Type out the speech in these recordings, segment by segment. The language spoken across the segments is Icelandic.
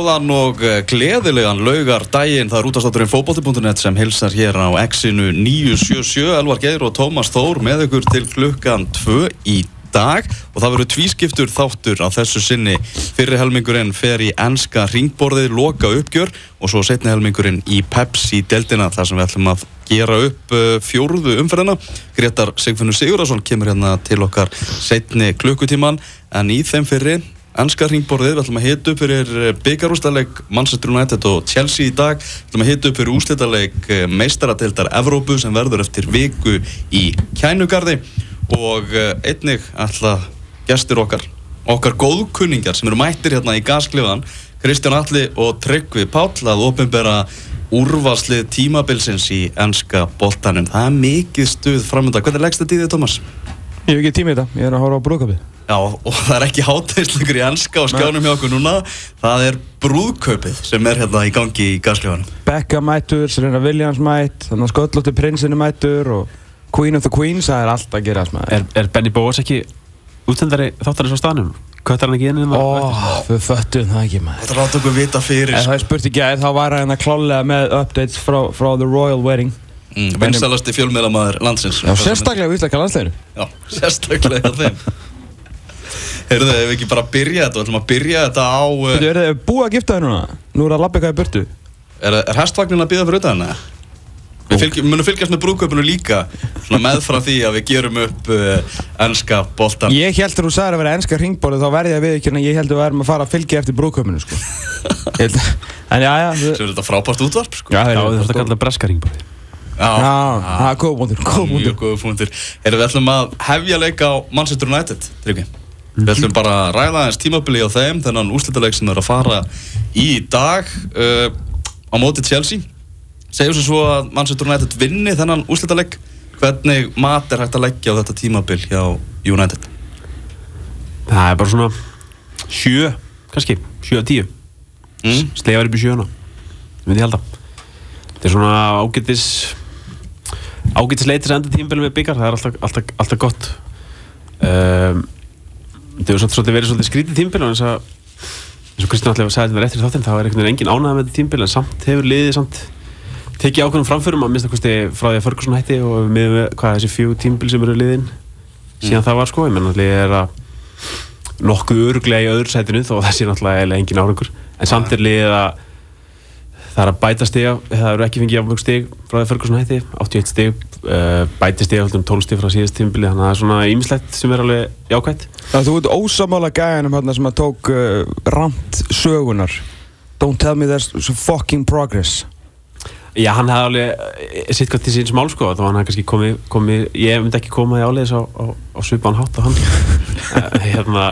Góðan og eh, gleðilegan laugar daginn, það er útastátturinn fókbóti.net sem hilsar hér á X-inu 977, Elvar Geir og Tómas Þór með ykkur til klukkan 2 í dag. Og það verður tvískiptur þáttur á þessu sinni. Fyrri helmingurinn fer í ennska ringborðið, loka uppgjör. Og svo setni helmingurinn í Pepsi-deltina þar sem við ætlum að gera upp uh, fjóruðu umferðina. Gretar Sigfinnur Sigurðarsson kemur hérna til okkar setni klukkutíman en í þeim fyrri Ennska ringborðið, við ætlum að hita upp fyrir byggarústaleg Manchester United og Chelsea í dag. Við ætlum að hita upp fyrir úslítaleg meistaradeildar Evrópu sem verður eftir viku í kænugarði. Og eh, einnig ætla gestur okkar okkar góðkunningar sem eru mættir hérna í gasklifan Kristján Alli og Tryggvi Páll að ofinbera úrvarslið tímabilsins í ennska boltanum. Það er mikið stuð framönda Hvernig leggst þetta í þig, Thomas? Ég hef ekki tími í þetta, ég er að horfa á brúðköpið Já, og það er ekki hátæðisleikur í ennska á skjánum hjá okkur núna. Það er brúðkaupið sem er hérna í gangi í gasljóðanum. Becca mættur, Serena Williams mætt, þannig að Sköllóttir prinsinu mættur og Queen of the Queens, það er allt að gera þess maður. Er, er Benny Bóas ekki útsendari þáttarins á staðnum? Köttar hann ekki inn inn Ó, við föttum það ekki maður. Þetta rátt okkur vita fyrir. En það er spurt í gæð, þá var hann að klálega með updates frá, frá The Royal Wedding. Mm, Vinstalasti fjölmiðlamæður landsins. Já, sérstaklega við íslenska landsleginu. Já, sérstaklega þeim. Heyrðu, ef við ekki bara byrja þetta, við ætlum að byrja þetta á... Þú veit, er þið búið að gifta þér núna? Nú er að labba eitthvað í burtu. Er, er hestvagnin að býða fyrir utan það? Við fylg, munum fylgjast með brúðkaupinu líka, svona meðfram því að við gerum upp uh, ennska boltan. Ég held að þú sagði að vera ennska ringborðu, þá verði ég að við ekki, en ég held að við erum að fara að fylgja eftir brúðkaupinu, sko. En já, já. Svo er þetta frábært útvarp, sko. Já, Já, þú þarfst að kalla það breska ringborði. Já, það er góð búndur, góð Mjög búndur. góða punktir. Erum við ætlum að hefja leik á Manchester United, Tryggvi. Við ætlum bara að ræða aðeins tímabili á þeim, þennan úrslitaleg sem er að fara í dag uh, á móti Chelsea. Segjum sem svo að Manchester United vinni þennan úrslitaleg. Hvernig mat er hægt að leggja á þetta tímabil hjá United? Það er bara svona sjö, kannski, sjö að tíu. Mm? Slegja verið upp í sjöuna. Það myndi ég halda. Þetta er svona ágættis, ágættis leitis enda tímabili með byggar. Það er alltaf, alltaf, alltaf gott. Um, þetta hefur svolítið verið svolítið skrítið tímabili og eins að eins og Kristján allir sagði þetta í þáttinn þá er einhvern veginn engin ánægð með þetta tímabili en samt hefur liðið samt tekið ákveðum framförum að að kosti frá því að Ferguson hætti og með hvað þessi fjög tímabili sem eru liðin síðan það var sko, ég menn allir er að nokkuð öruglega í öðru sætinu þó að það sé náttúrulega engin árangur. En samt er liðið að það er að bæta stiga, það eru ekki fengið jafnmjög stig frá því að Ferguson hætti, 81 stig uh, bæti stig um 12 stig frá síðast tímabili þannig að það er svona ýmislegt sem er alveg jákvætt Það þú ert ósamála gæjanum hérna sem að tók uh, rant sögunar. Don't tell me there's fucking progress. Já, hann hefði alveg eh, sitt gott til síns mál sko þá hann hefði kannski komið, komið ég myndi ekki koma í áleiðis á, á, á svipan hátt á hann Eh, hérna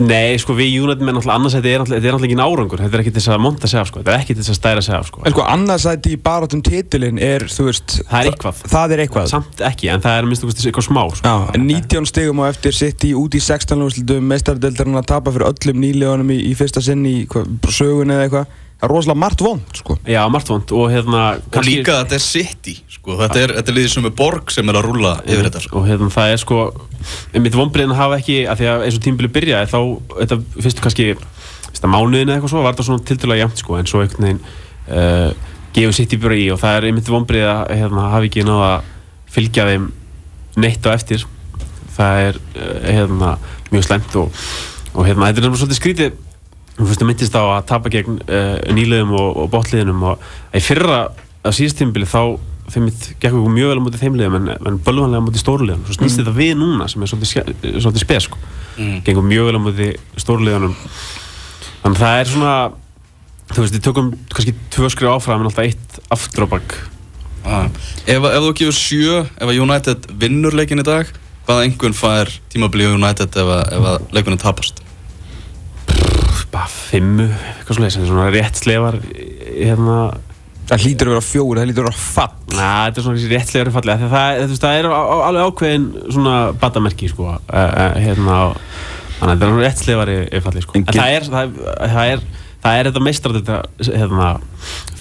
Nei, sko við United með náttúrulega annars þetta er náttúrulega, er ekki nárangur þetta er ekki til þess að monta sig af sko þetta er ekki til þess að stæra sig af sko En sko, annarsæti í barátum titilinn er, þú veist... Það er eitthvað. Það er eitthvað. Samt ekki, en það er minnst eitthvað smá sko. Já, en 19 stigum á eftir sitt í út í 16 lúslutum meistardeldarinn að tapa fyrir öllum nýlegunum í, í fyrsta sinn í sögun eða eitthvað. Það er rosalega margt vond, sko. Já, margt vond og hérna Og líka þetta er City, sko. Þetta er, þetta er liðið sem er borg sem er að rúlla yfir þetta, sko. og hérna það er sko mitt vonbreiðin hafa ekki, af því að eins og tímbili byrjaði þá, þetta fyrstu kannski fyrsta mánuðin eða eitthvað svo, var þetta svona tildulega jæmt sko, en svo einhvern veginn uh, gefur sitt í byrja í og það er einmitt vonbreið að hérna, hafi ekki náða að fylgja þeim neitt á eftir það er uh, hérna, mjög slemt og, og hérna, þetta er náttúrulega svolítið skrítið Þú fyrst að myndist á að tapa gegn uh, nýliðum og, og botliðinum og í fyrra á síðustímbili þá þeim gekk okkur mjög vel á móti þeim liðum en, en bölvanlega á móti stóruliðum svo snýst þetta við núna sem er svolítið, ske- svolítið spes sko. Mm. gengur mjög vel á móti stóruliðunum þannig að það er svona þú veist, við tökum kannski tvö skrif áfram en alltaf eitt aftur á bakk Ah. Ef, ef þú gefur sjö, ef að United vinnur leikin í dag, hvaða engun fær tímabili á United ef að, ef að leikunum tapast? Bara fimmu, eitthvað svona, svona rétt slefar hérna, Það hlýtur að vera fjóri, það hlýtur að vera fall. Na, þetta er svona kannski réttlega falli af því að það, það, það, það er á- á- alveg ákveðin svona batamerki sko, uh, uh, hérna, þannig að þetta er svona réttlega falli sko. En það er, það, það er það er þetta meistrar þetta hérna,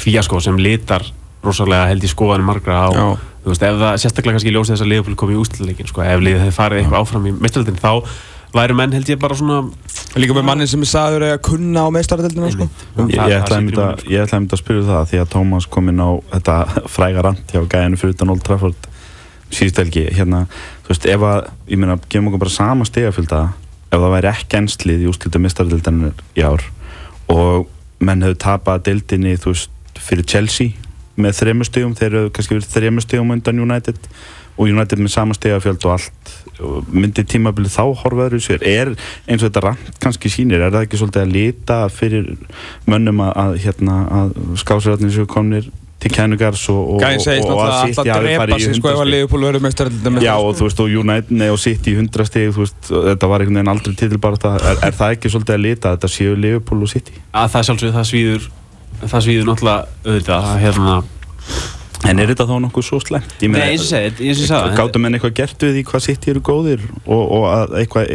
fíasko sem litar rosalega held í skoðanum margra á Já. þú veist, ef það sérstaklega kannski ljósið þess að Leopold kom í ústilleikin sko, ef liðið hefði farið eitthvað áfram í meistaraldin þá væri menn held ég bara svona Líka með mannin sem er sagður að kunna á meistaradeldina, sko. um Ég, það- ég sé einmitt að, einmitt að spyrja það því að Tómas kom inn á þetta fræga rant hjá gæðinu fyrir utan Old Trafford síðust helgi. Hérna, þú veist, ef að, ég meina, gefum okkur bara sama stegafylgda ef það væri ekki enslið í úrslutu mistardildanir í ár og menn hefur tapað deildinni, þú veist, fyrir Chelsea með þremur stegum, þeir eru kannski verið þremur stegum undan United og United með sama stegafjöld og allt og myndi tímabilið þá horfa öðru sér er eins og þetta rant kannski sýnir er það ekki svolítið að lita fyrir mönnum að, að, hérna, að skásirarnir séu komnir til kænugars og, og, og, drepa farið í sig, ef 100 að stig. Leopold verður meistaradeldina. Já og þú veist og United nei, og City í 100 stig þú veist og þetta var einhvern veginn aldrei það er, er það ekki svolítið að lita að þetta séu Liverpool og City að það sjálfsög það svíður það svíður náttúrulega auðvitað að, hérna, en er þetta þá nokkuð svo slemt? Ég Nei, meina, og segi, eins og ég sagði Gáttu menn eitthvað gert við því hvað City eru góðir og, og að eitthvað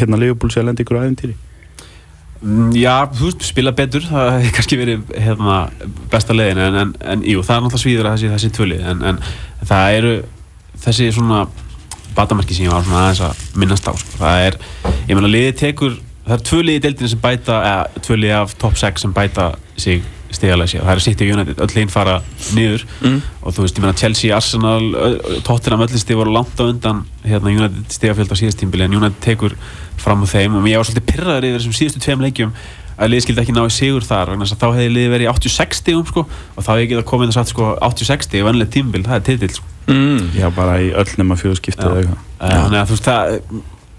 hérna Liverpool sé að lenda ykkur æfintýri Mm, Já, þú veist, spila betur, það hefði kannski verið hérna, besta leiðin en, en, en jú, það er náttúrulega svíður að þessi, þessi tvöli en, en það eru þessi svona batamarki sem ég var svona aðeins að minnast á sko. það er, ég meina liðið tekur það er tvö liðið í deildinu sem bæta eða tvö liðið af top 6 sem bæta sig sér, það er City og United öll einn fara niður. Og þú veist, ég meina Chelsea, Arsenal, Tottenham öll stig voru langt á undan hérna, United stigafjöld á síðast tímbili en United tekur fram á þeim. Og ég var svolítið pyrraður yfir þessum síðustu tveim leikjum að liðið skildi ekki ná í sigur þar vegna þess að þá hefði liðið verið í 86 stigum sko, og þá hefði getað komið og sagt sko, 86 stig, vennileg tímbil, það er titill sko. Mm. Já bara í öll nema fjóðskipti eða eitthvað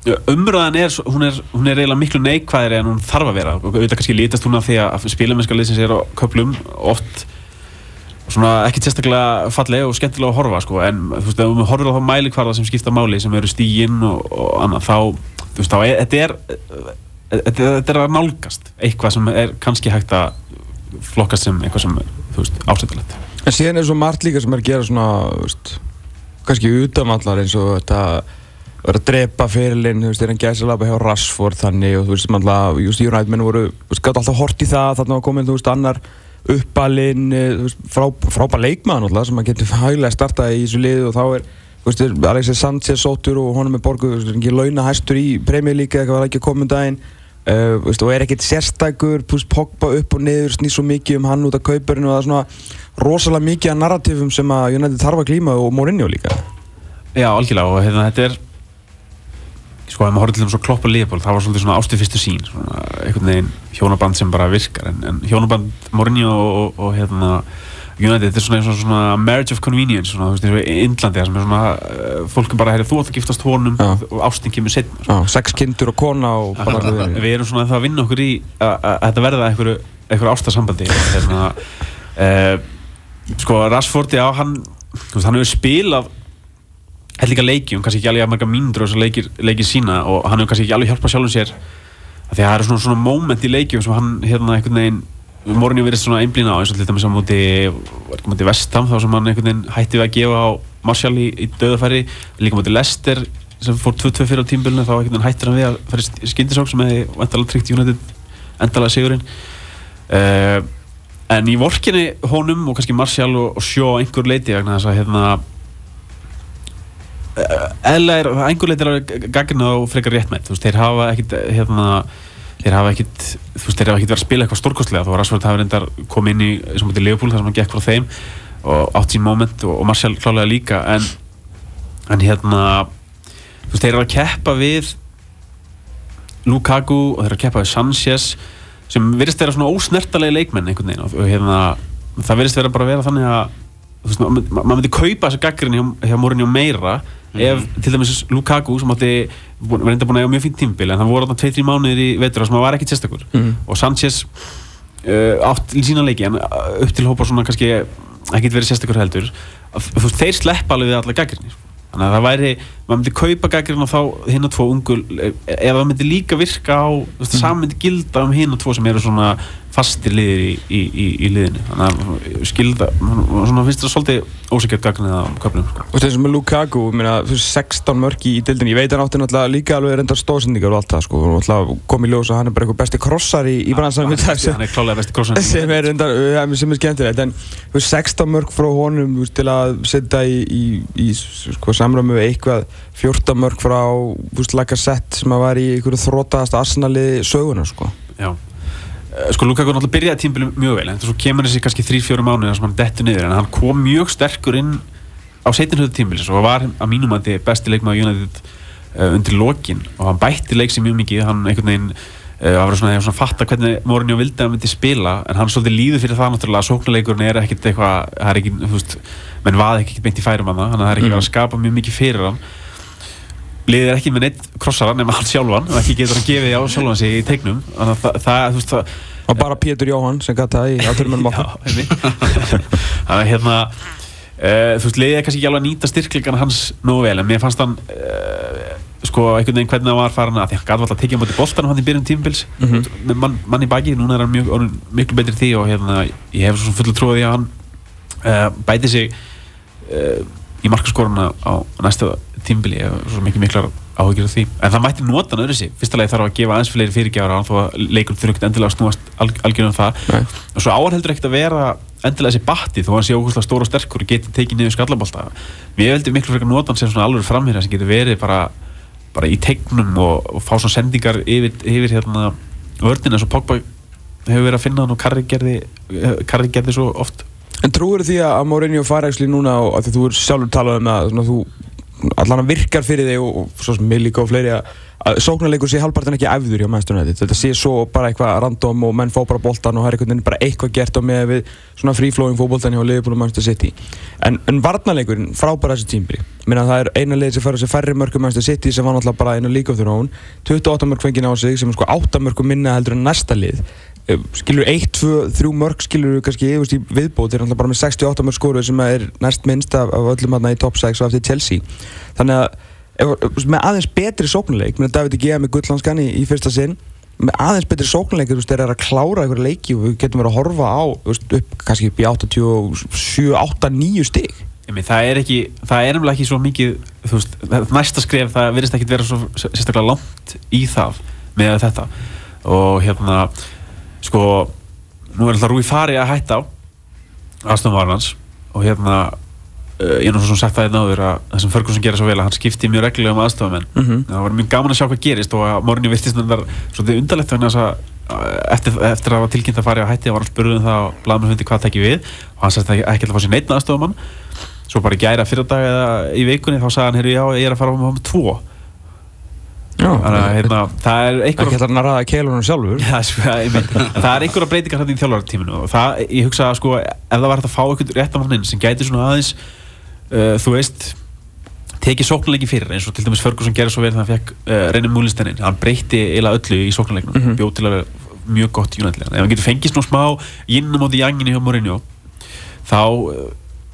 Umröðan er, hún er, hún er eiginlega miklu neikvæðri en hún þarf að vera. Auðvitað kannski lítast hún af því að spílamennska liðsins er á köplum oft svona ekki sérstaklega fallega og skemmtilega að horfa sko, en þú veist, ef við horfum á mælikvarða sem skipta máli sem eru stíginn og, og annað, þá, þú veist, þá er, þetta er þetta, þetta er að nálgast eitthvað sem er kannski hægt að flokkast sem eitthvað sem þú veist, ásættilegt En síðan er svo margt líka sem er að gera svona, veist, kannski utanallar eins og þetta vera að drepa fyrirlinn, þú veist, er hann gæsalaba hjá Rashford þannig og þú veist, mann alltaf, just United menn voru, þú veist, gæti alltaf hort í það, þarna var komin, þú veist, annar uppalinn, eh, þú veist, frá, frábær leikmaður alltaf sem að getur hæglega startað í þessu liðu og þá er, þú veist, Alexis Sanchez sóttur og honum er borguð, þú veist, ekki launa hæstur í eða eitthvað var ekki að koma um daginn. Uh, veist, og er ekkert sérstækur púst Pogba upp og niður snýst svo mikið um hann út af kaupurinn og það er svona rosalega mikið af narratífum sem að United þarf að glíma og Mourinho líka. Já, algjörlega og hérna, þetta er sko, ef maður horfður til þeim svo klopp og liðból það var svolítið svona ástu fyrstu sín svona einhvern veginn hjónaband sem bara virkar en, en hjónaband Mourinho og, og, og hérna United, þetta er svona, svona, svona marriage of convenience svona, þú veist, eins og í Indlandi þar sem er svona uh, fólk er bara, heyrðu, þú átt að giftast honum Já. og, ástin kemur setna Já, sex kindur og kona og bara allir verið. við erum svona það að vinna okkur í að að- að þetta verða einhverju, einhverju ástarsambandi hérna, uh, sko Rashford, já, hann hann hefur spilað held líka leikjum, kannski ekki alveg að marga mínútur og þess að leikir, leikir sína og hann hefur kannski ekki alveg hjálpað sjálfum sér. Því að það eru svona, svona moment í leikjum sem hann hérna einhvern veginn Mourinho verið svona einblína á eins og til dæmis á á móti Vestham þá sem hann einhvern veginn hætti við að gefa á Martial í, í döðafæri líka á móti Leicester sem fór 2-2 fyrir á tímbilinu þá einhvern veginn hættir hann við að fara skindisók sem hefði vantalega tryggt United endalega sigurinn. Uh, en í vorkinni honum og kannski Martial og, og Sjó á einhver leiti vegna þess að hérna einhver leiti er að gagna og frekar rétt með, þú veist, þeir hafa ekkit hérna, þeir hafa ekkit þú veist, þeir hafa ekkit verið að spila eitthvað stórkostlega. Þó að Rashford hafi reyndar komið inn í eins og mútið Leopold þar sem hann gekk frá þeim og átt sín moment og, og Martial klálega líka. En, en hérna þú veist, þeir eru að keppa við Lukaku og þeir eru að keppa við Sanchez sem virðist vera svona ósnertalegi leikmenn einhvern veginn. Og, hérna það virðist vera bara að vera þannig að þú veist, maður ma ma myndi kaupa þessa gaggrinni hjá, hjá Mourinho meira ef til dæmis Lukaku sem átti var enda búin að eiga mjög fínt tímbil en það voru þarna 2-3 mánuðir í vetur sem var ekkit sérstakur Mhm. og Sanchez uh, átt í sína leiki en uh, upp til hópa svona kannski ekkit verið sérstakur heldur. Veist, þeir sleppa alveg við alla gaggrinni þannig að það væri, maður myndi kaupa gaggrinni og þá hinn og tvo ungul ef það myndi líka virka á, þú veist, saman myndi gilda um hinn og tvo sem eru svona fastir liðir í, í, í, í liðinu þannig að ég skilda svona finnst það svolítið ósækjart gagnið á köfnum sko. Og þessum með Lukaku, veist, 16 mörk í deildinni, ég veit hann átti náttúrulega líka alveg reyndar stóðsendingar og allt það, sko, og náttúrulega kom í ljós að hann er bara eitthvað besti krossar í, í bransanum hann er klálega besti krossan sem er reyndar, sem er skemmtilegt, en þú veist, 16 mörk frá honum, veist, til að setja í, í, í sko, samræmi við eitthvað 14 mörk frá, Lacazette sem að var í einhverju þrótaðast arsenali söguna, sko. Já. Eh, Sko Lukaku náttúrulega byrjaði tímbilum mjög vel en svo kemur þessi kannski 3-4 mánuðir sem hann dettur niður en hann kom mjög sterkur inn á setinhauðu tímbilins og var að mínum að þið besti leikmaður United uh, undir lokin og hann bætti leik sér mjög mikið hann einhvern veginn uh, var svona, svona fatta hvernig Mourinho vildi að hann myndi spila en hann svolítið líður fyrir það náttúrulega að sóknuleikurinn er ekkert eitthvað það er ekki, þú veist, menn vaði ekki beint í færum hann að það er ekki verið að skapa mjög mikið fyrir hann liðið er ekki með neitt krossara nema hann sjálfan og ekki getur hann gefið á sjálfan sig í teiknum þannig að það, það, þú veist, það Og bara Pétur Jóhann sem gæti það í. Já, einmitt. Þannig að hérna uh, þú veist, liðið er kannski ekki alveg að nýta styrklegan hans nógu vel, en mér fannst hann uh, sko, einhvern veginn hvernig hann var farin að því hann gæti alltaf að tekja á móti boltanum hann í byrjun tímbils með mann, mann í baki, núna er hann mjög, orðinn miklu betri því og hérna, ég hef svo fullu trúið því að hann uh, bæti sig í markaskoruna á næsta tímbili, hef svo mikið miklar áhugir af því, en það mætti nota hann öðru sig fyrsta lagi þarf að gefa aðeins fleiri fyrirgjafar á hann þó að leikur ekkert endilega að snúast alg algjörðum um það. Nei. og svo áhald heldur ekkert að vera endilega þessi batti þó að hann sé ókvæmstlega stór og sterkur og geti tekið niður skallabólta við veldi miklu frekar nota hann sem svona alveg framherja sem getur verið bara, bara í tegnum og, og fá svona sendingar yfir, yfir hérna vördin eins og Pogba hefur verið að finna hann og Karri gerði, Karri gerði svo oft. En trúir því að Mourinho fara ekki núna og að þú er sjálfur talað um að svona, þú allan að virkar fyrir þig og, og svo sem mig líka og fleiri að, sóknarleikur sé halvpartin ekki æfður hjá United. Þetta sé svo bara eitthvað random og menn fá bara boltan og það er einhvern veginn bara eitthvað gert á með við svona free-flowing fókboltan hjá Liverpool og Manchester City. En, en varnarleikurinn frábæra þessi tímbri minna það er eina leið sem fara sér færri mörgum Manchester City sem var náttúrulega bara einu líka á þjóna hún 28 mörg fengið á sig sem er sko 8 mörgum minna heldur en næsta lið skilur 1, 2, 3 mörg skilur kannski veist viðbót er náttúrulega bara með 68 mörg skóru sem er næst minnst af, af öllum aðna í top 6 og eftir Chelsea. Þannig að ef, með aðeins betri sóknuleik með David Gea með gullhanskan í, í fyrsta sinn með aðeins betri sóknuleik eru að klára einhverja leiki og við getum verið að horfa á veist, upp kannski upp í 87, 8, 9 stig. Emi, það er ekki, það er nefnilega ekki svo mikið þú veist, næsta skref það virðist ekki vera svo sérstaklega langt í það með þetta. Og hérna sko, nú er alltaf Rúi Fari að hætta á aðstofn Varnans og hérna ég er nú svo sem sagt það einn áður að það sem Ferguson gerir svo vel að hann skipti mjög reglulega um aðstofamenn Mhm. það var mjög gaman að sjá hvað gerist og að Mourinho virtist þetta svolítið undarlegt að uh, eftir, eftir að það var tilkynnt að fara á hætti var hann spurður um það og blaðmenn hundi hvað tekið við og hann sagði ekki að fá sér neitt aðstofamann svo bara í gæra fyrir dag eða í vikunni þá sagði hann, heyrðu já, ég er að fara á með tvo Já, þannig að hérna, það er ekki einhver hægt að ræða keilunum sjálfur. Já, sko, er einhverja breytingar hérna í þjálfartíminu og það, ég hugsa að sko, ef það var hægt að fá einhvern réttamannin sem gæti svona aðeins uh, þú veist tekið sóknarleiki fyrir eins og til dæmis Ferguson gerði svo verið þegar hann fekk uh, reynir múlistennin hann breytti eiginlega öllu í sóknarleiknum mm bjóð til að vera mjög gott United ef hann getur fengið svona smá innum á því janginu hjá Mourinho þá uh,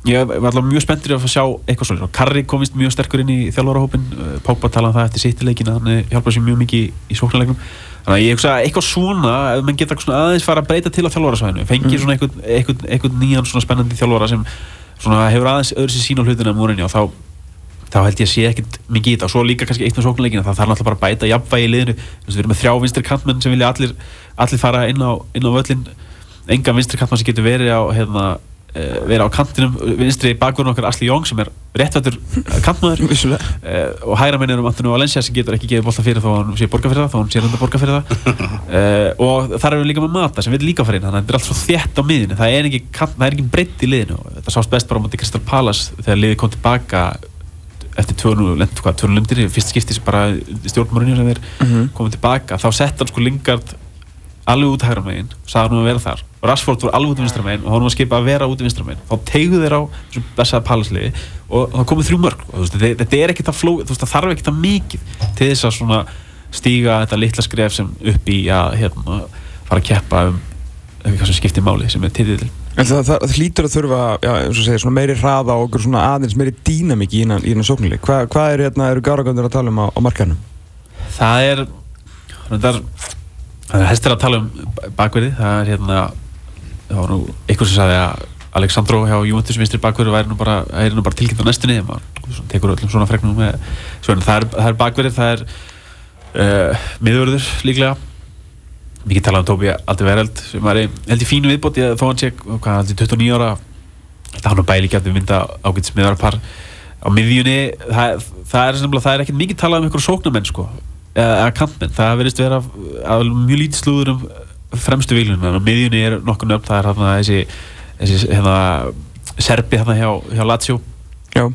ég var alveg mjög spenntur að fá að sjá eitthvað svolítið og Karri komist mjög sterkur inn í þjálfarahópin uh, Pogba talaði um það eftir sittileikina hann hjálpaði sér mjög mikið í, sóknarleiknum. Þannig að ég hugsa að eitthvað svona ef mann geta aðeins fara að breyta til á þjálfarasvæðinu fengið svona eitthvað, eitthvað, eitthvað nýjan svona spennandi þjálfara sem svona hefur aðeins öðru sér sín á hlutina um Mourinho þá þá held ég að sé ekkert mikið í þetta. Og svo líka kannski eitt með sóknarleikina það þarf náttúrulega bara að bæta jafnvægi í liðinu. Við erum með þrjá vinstri kantmenn sem vilja allir, allir fara inn á, inn á völlin engan vinstri kantmann sem getur verið á hérna, uh, verið á kantinum vinstri bakverðin okkar Asli Jóng sem er réttvættur kantmaður. Vissulega. Uh, og hægra minn er um Antonio Valencia sem getur ekki gefið bolta fyrir að hann sé borga fyrir það að hann sé reynda borga fyrir það. Uh, og þar erum við líka með Mata sem vil líka fara inn þannig að þetta er allt svo þétt á miðinu það er ekki, er ekki breytt í liðinu. Þetta sást best bara á móti Crystal Palace þegar liðið kom tilbaka eftir 2-0 lent- hvað, 2-0 lendir fyrst skipti sem bara stjórnmórinu sem þeir komið tilbaka. Þá sett hann sko Lingard alveg út hægra megin sagði hann um að vera þar og Rashford var alveg út í vinstra megin og hann var skipað að vera út í vinstra megin þá tegðu þeir á þessum bestaða palasliði og það komið þrjú mörg og þetta, er ekkert að fló þú veist, það þarf ekkert að mikið til þess að svona stíga þetta litla skref sem upp í að hérna, fara að keppa um eitthvað sem skiptir máli sem er titill En það, það, það hlýtur að þurfa, já, og svona meiri hraða og svona aðeins meiri dýnamík í innan sóknuleik. Hva, hvað er, hérna, eru gáragandur að tala um á, á markanum? það er reyndar, Það er hestir að tala um bakverði, það er hérna, það var nú einhver sem sagði að Alexandro hjá Juventus vinstri bakverði væri nú bara, er bara tilkynnt á næstunni, svona tekur öllum svona fregnum með, svona það er, það er bakverði, það er uh, miðvörður líklega, mikið talað um Tóbi Alderweireld sem var í, held í fínu viðbót, ég þó hann sé, hvað hann er 29 ára, það hann og bæli gæti mynda ágætis miðvarpar á miðjunni, það, það er, það er ekkert mikið talað um einhverjum sóknarmenn sko, eða, eða kantmenn, það verðist vera að mjög lítið slúður um fremstu viljunum, en á miðjunni er nokkur nöfn, það er hérna þessi, þessi hérna, Serbi hérna hjá, hjá Lazio, Já,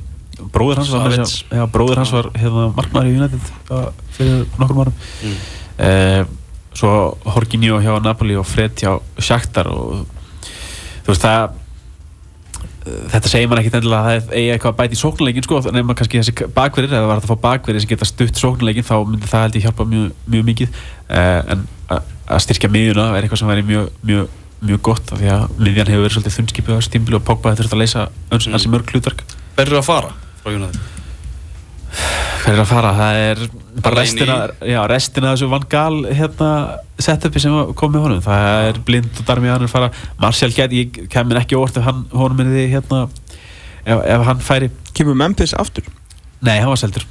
bróður hans var, já, bróður hans var hérna, markmaður í United fyrir nokkur árum. Mm. Eh, svo Jorginho hjá Napoli og Fred hjá Shakhtar og þú veist það eh, þetta segir mann ekkit endilega að það er- eigi eitthvað að bæta í sóknuleikin sko, nema kannski þessi bakverðir eða var þetta að fá bakverðir sem geta stutt sóknuleikin þá myndi það held ég hjálpa mjög, mjög mikið uh, en að styrkja miðjuna er eitthvað sem væri mjög, mjög, mjög gott af því að miðjan hefur verið svolítið þunnskipið á þessu tímbili og Pogba þetta þurft að leysa öns, Mm. ansi mörg hlutverk Hver er að fara frá United? Hver er að fara? Það er bara restina, já, restina af þessu Van Gaal hérna, setupi sem kom með honum. Það er blind og Darmian er fara. Martial get, ég kemur ekki óvart ef hann honum er því hérna ef, ef hann færi, kemur Memphis aftur? Nei hann var seldur.